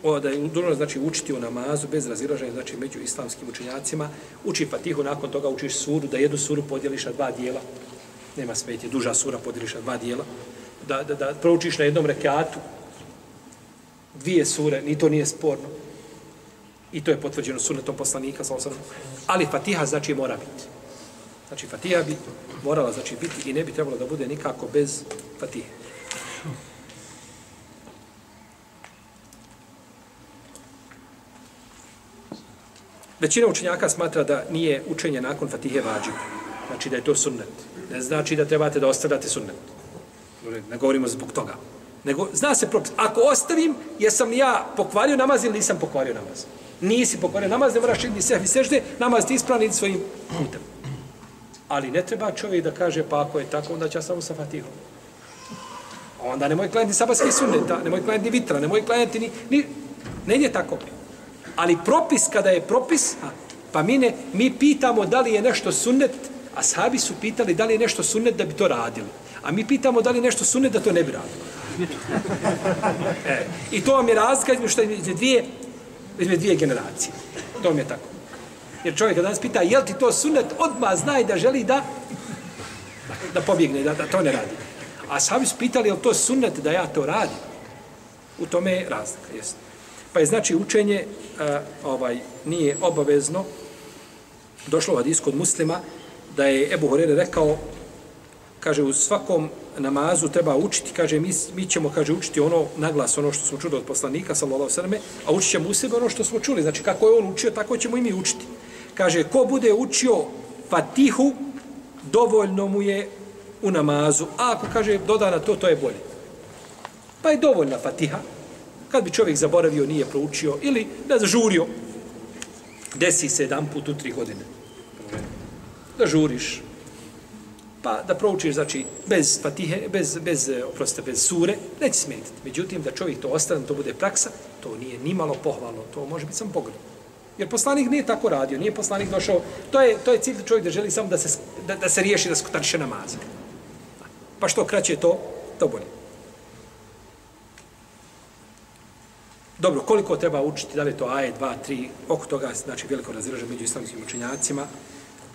o, da je dužno znači učiti u namazu bez razilaženja znači među islamskim učenjacima uči Fatihu nakon toga učiš suru da jednu suru podijeliš na dva dijela. Nema smetje duža sura podijeliš na dva dijela. Da, da, da proučiš na jednom rekatu dvije sure ni to nije sporno. I to je potvrđeno sunnetom poslanika sallallahu ali Fatiha znači mora biti. Znači Fatiha bi morala znači biti i ne bi trebalo da bude nikako bez Fatihe. Većina učenjaka smatra da nije učenje nakon Fatihe vađib. Znači da je to sunnet. Ne znači da trebate da ostavljate sunnet. Ne govorimo zbog toga. Nego, zna se propis. Ako ostavim, jesam ja pokvario namaz ili nisam pokvario namaz. Nisi pokvario namaz, ne moraš činiti sehvi sežde, namaz ti ispravni svojim putem. Ali ne treba čovjek da kaže, pa ako je tako, onda će ja samo sa Fatihom. Onda nemoj klanjati sabatski sunneta, nemoj klanjati vitra, nemoj klanjati ni... ni ne ide tako. Ali propis kada je propis, a, pa mi, ne, mi pitamo da li je nešto sunnet, a sahabi su pitali da li je nešto sunnet da bi to radili. A mi pitamo da li je nešto sunnet da to ne bi radili. E, I to vam je razlika između što dvije, između dvije generacije. To vam je tako. Jer čovjek kada nas pita, jel ti to sunnet, odmah znaj da želi da da pobjegne, da, da to ne radi. A sami su pitali, jel to sunnet da ja to radim? U tome je razlika, jesno. Pa je znači učenje a, ovaj nije obavezno. Došlo od iskod muslima da je Ebu Horere rekao kaže u svakom namazu treba učiti, kaže mi, mi ćemo kaže učiti ono naglas ono što smo čuli od poslanika sallallahu alejhi a učit ćemo u sebe ono što smo čuli. Znači kako je on učio, tako ćemo i mi učiti. Kaže ko bude učio Fatihu dovoljno mu je u namazu. A ako kaže doda na to, to je bolje. Pa je dovoljna Fatiha, Kad bi čovjek zaboravio, nije proučio ili ne zažurio, desi se jedan put u tri godine. Da žuriš, pa da proučiš, znači, bez fatihe, bez, bez, eh, bez sure, neće smetiti. Međutim, da čovjek to ostane, to bude praksa, to nije ni malo pohvalno, to može biti samo pogled. Jer poslanik nije tako radio, nije poslanik došao, to je, to je cilj čovjek da želi samo da se, da, da se riješi da skutariše namaza. Pa što kraće to, to bolje. Dobro, koliko treba učiti, da li to AE 2, 3, oko toga, znači veliko razilaže među islamskim učenjacima.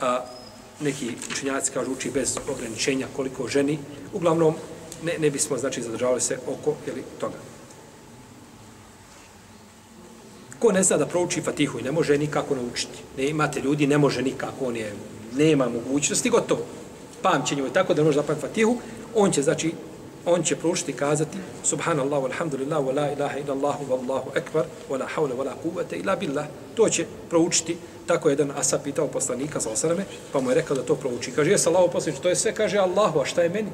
A, neki učenjaci kažu uči bez ograničenja koliko ženi. Uglavnom, ne, ne bismo, znači, zadržavali se oko jeli, toga. Ko ne zna da prouči Fatihu i ne može nikako naučiti. Ne imate ljudi, ne može nikako, on je, nema mogućnosti, gotovo. Pamćenje je tako da može zapamiti Fatihu, on će, znači, on će proučiti i kazati Subhanallah, walhamdulillah, wa la ilaha illa Allahu, wallahu akbar, wa la hawla, wa la kuvvete illa billah. To će proučiti Tako jedan Asa pitao poslanika sa osrame, pa mu je rekao da to prouči. Kaže, jes Allaho poslanič, to je sve, kaže Allahu, a šta je meni?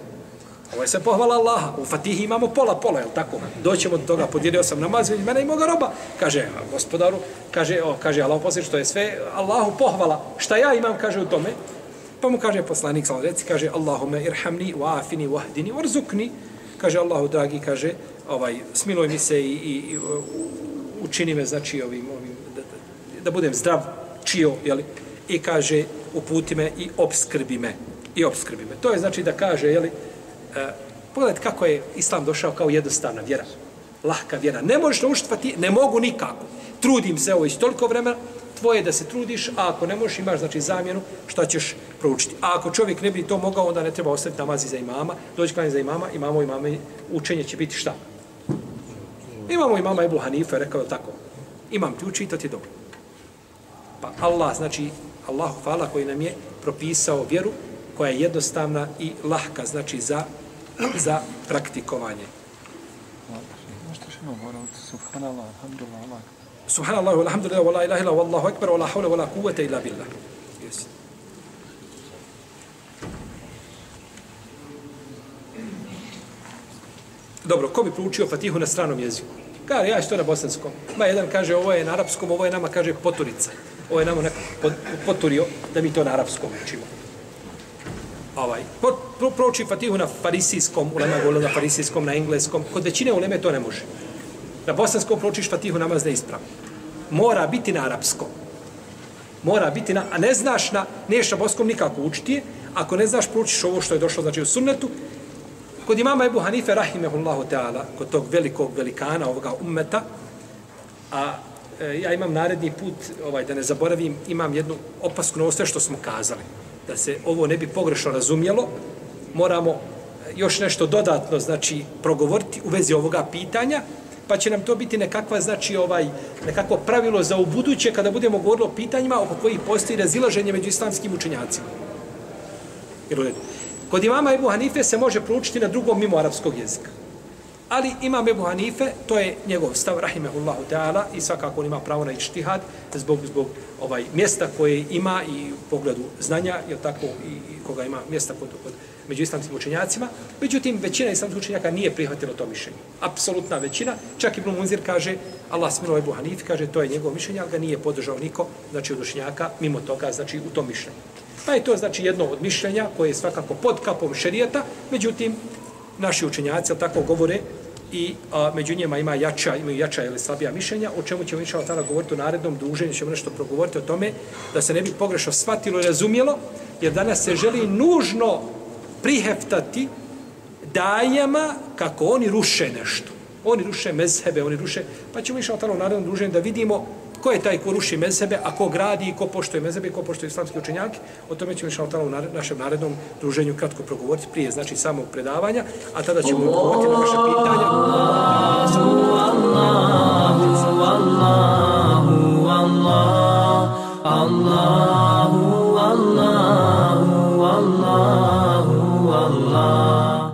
Ovo je sve pohvala Allaha. U Fatihi imamo pola, pola, jel tako? Doćemo do toga, podijelio sam namaz, vidi mene i moga roba. Kaže, gospodaru, kaže, o, kaže Allaho poslanič, to je sve Allahu pohvala. Šta ja imam, kaže u tome? Pa mu kaže poslanik, sal reci, kaže, Allahume irhamni, wa afini, wahdini, warzukni. Kaže, Allahu dragi, kaže, ovaj, smiluj mi se i, i, i učini me, znači, ovim, ovim da, da, da budem zdrav, čio, jeli, i kaže uputi me i obskrbi me. I obskrbi me. To je znači da kaže, jeli, e, pogledajte kako je Islam došao kao jednostavna vjera. Lahka vjera. Ne možeš naučiti pa ne mogu nikako. Trudim se ovo iz toliko vremena, tvoje da se trudiš, a ako ne možeš, imaš znači zamjenu, šta ćeš proučiti. A ako čovjek ne bi to mogao, onda ne treba ostaviti namazi za imama, doći klanje za imama, imamo imame, učenje će biti šta? Imamo imama Ebu Hanife, rekao tako. Imam ti uči, to ti je dobro. Pa Allah, znači, Allahu hvala koji nam je propisao vjeru koja je jednostavna i lahka, znači za, za praktikovanje. Subhanallah, alhamdulillah, Subhanallah, alhamdulillah, wa la ilaha illa, wallahu akbar, wa la hawla, wa la kuvvete illa billah. Yes. Dobro, ko bi proučio Fatihu na stranom jeziku? Kaže, ja što na bosanskom. Ma jedan kaže, ovo je na arapskom, ovo je nama, kaže, poturica ovo je nama neko poturio da mi to na arapskom učimo. Ovaj, pro, pro, prouči Fatihu na farisijskom, ulema govorila na farisijskom, na engleskom, kod većine uleme to ne može. Na bosanskom proučiš Fatihu namaz neispravno. Mora biti na arapskom. Mora biti na, a ne znaš na, neš na boskom nikako učiti ako ne znaš proučiš ovo što je došlo, znači u sunnetu, kod imama Ebu Hanife, rahimehullahu ta'ala, kod tog velikog velikana ovoga ummeta, a E, ja imam naredni put, ovaj da ne zaboravim, imam jednu opasku na ovo što smo kazali. Da se ovo ne bi pogrešno razumjelo, moramo još nešto dodatno znači progovoriti u vezi ovoga pitanja, pa će nam to biti nekakva znači ovaj nekako pravilo za ubuduće kada budemo govorili o pitanjima oko kojih postoji razilaženje među islamskim učenjacima. Jer Kod imama Ebu Hanife se može proučiti na drugom mimo arapskog jezika. Ali imam Ebu Hanife, to je njegov stav, rahimehullahu ta'ala, i svakako on ima pravo na ištihad zbog, zbog ovaj mjesta koje ima i u pogledu znanja, je tako, i, i koga ima mjesta kod, kod među islamskim učenjacima. Međutim, većina islamskih učenjaka nije prihvatila to mišljenje. Apsolutna većina. Čak i Munzir kaže, Allah smilo Ebu Hanif, kaže, to je njegovo mišljenje, ali ga nije podržao niko, znači od učenjaka, mimo toga, znači u tom mišljenju. Pa je to znači jedno od mišljenja koje je svakako pod kapom šerijeta, međutim, naši učenjaci, tako govore, i a, među njima ima jača, imaju jača ili slabija mišljenja, o čemu ćemo inšao tada govoriti u narednom druženju, ćemo nešto progovoriti o tome, da se ne bi pogrešno shvatilo i razumjelo, jer danas se želi nužno priheftati dajama kako oni ruše nešto. Oni ruše mezhebe, oni ruše... Pa ćemo išao tamo naravno druženje da vidimo ko je taj ko ruši mezhebe, a ko gradi i ko poštoje mezhebe i ko poštoje islamski učenjak. O tome ćemo išao tamo u našem narednom druženju kratko progovoriti prije, znači samog predavanja, a tada ćemo odgovoriti na vaše pitanja. Allahu, Allahu, Allahu, Allahu, Allahu, Allahu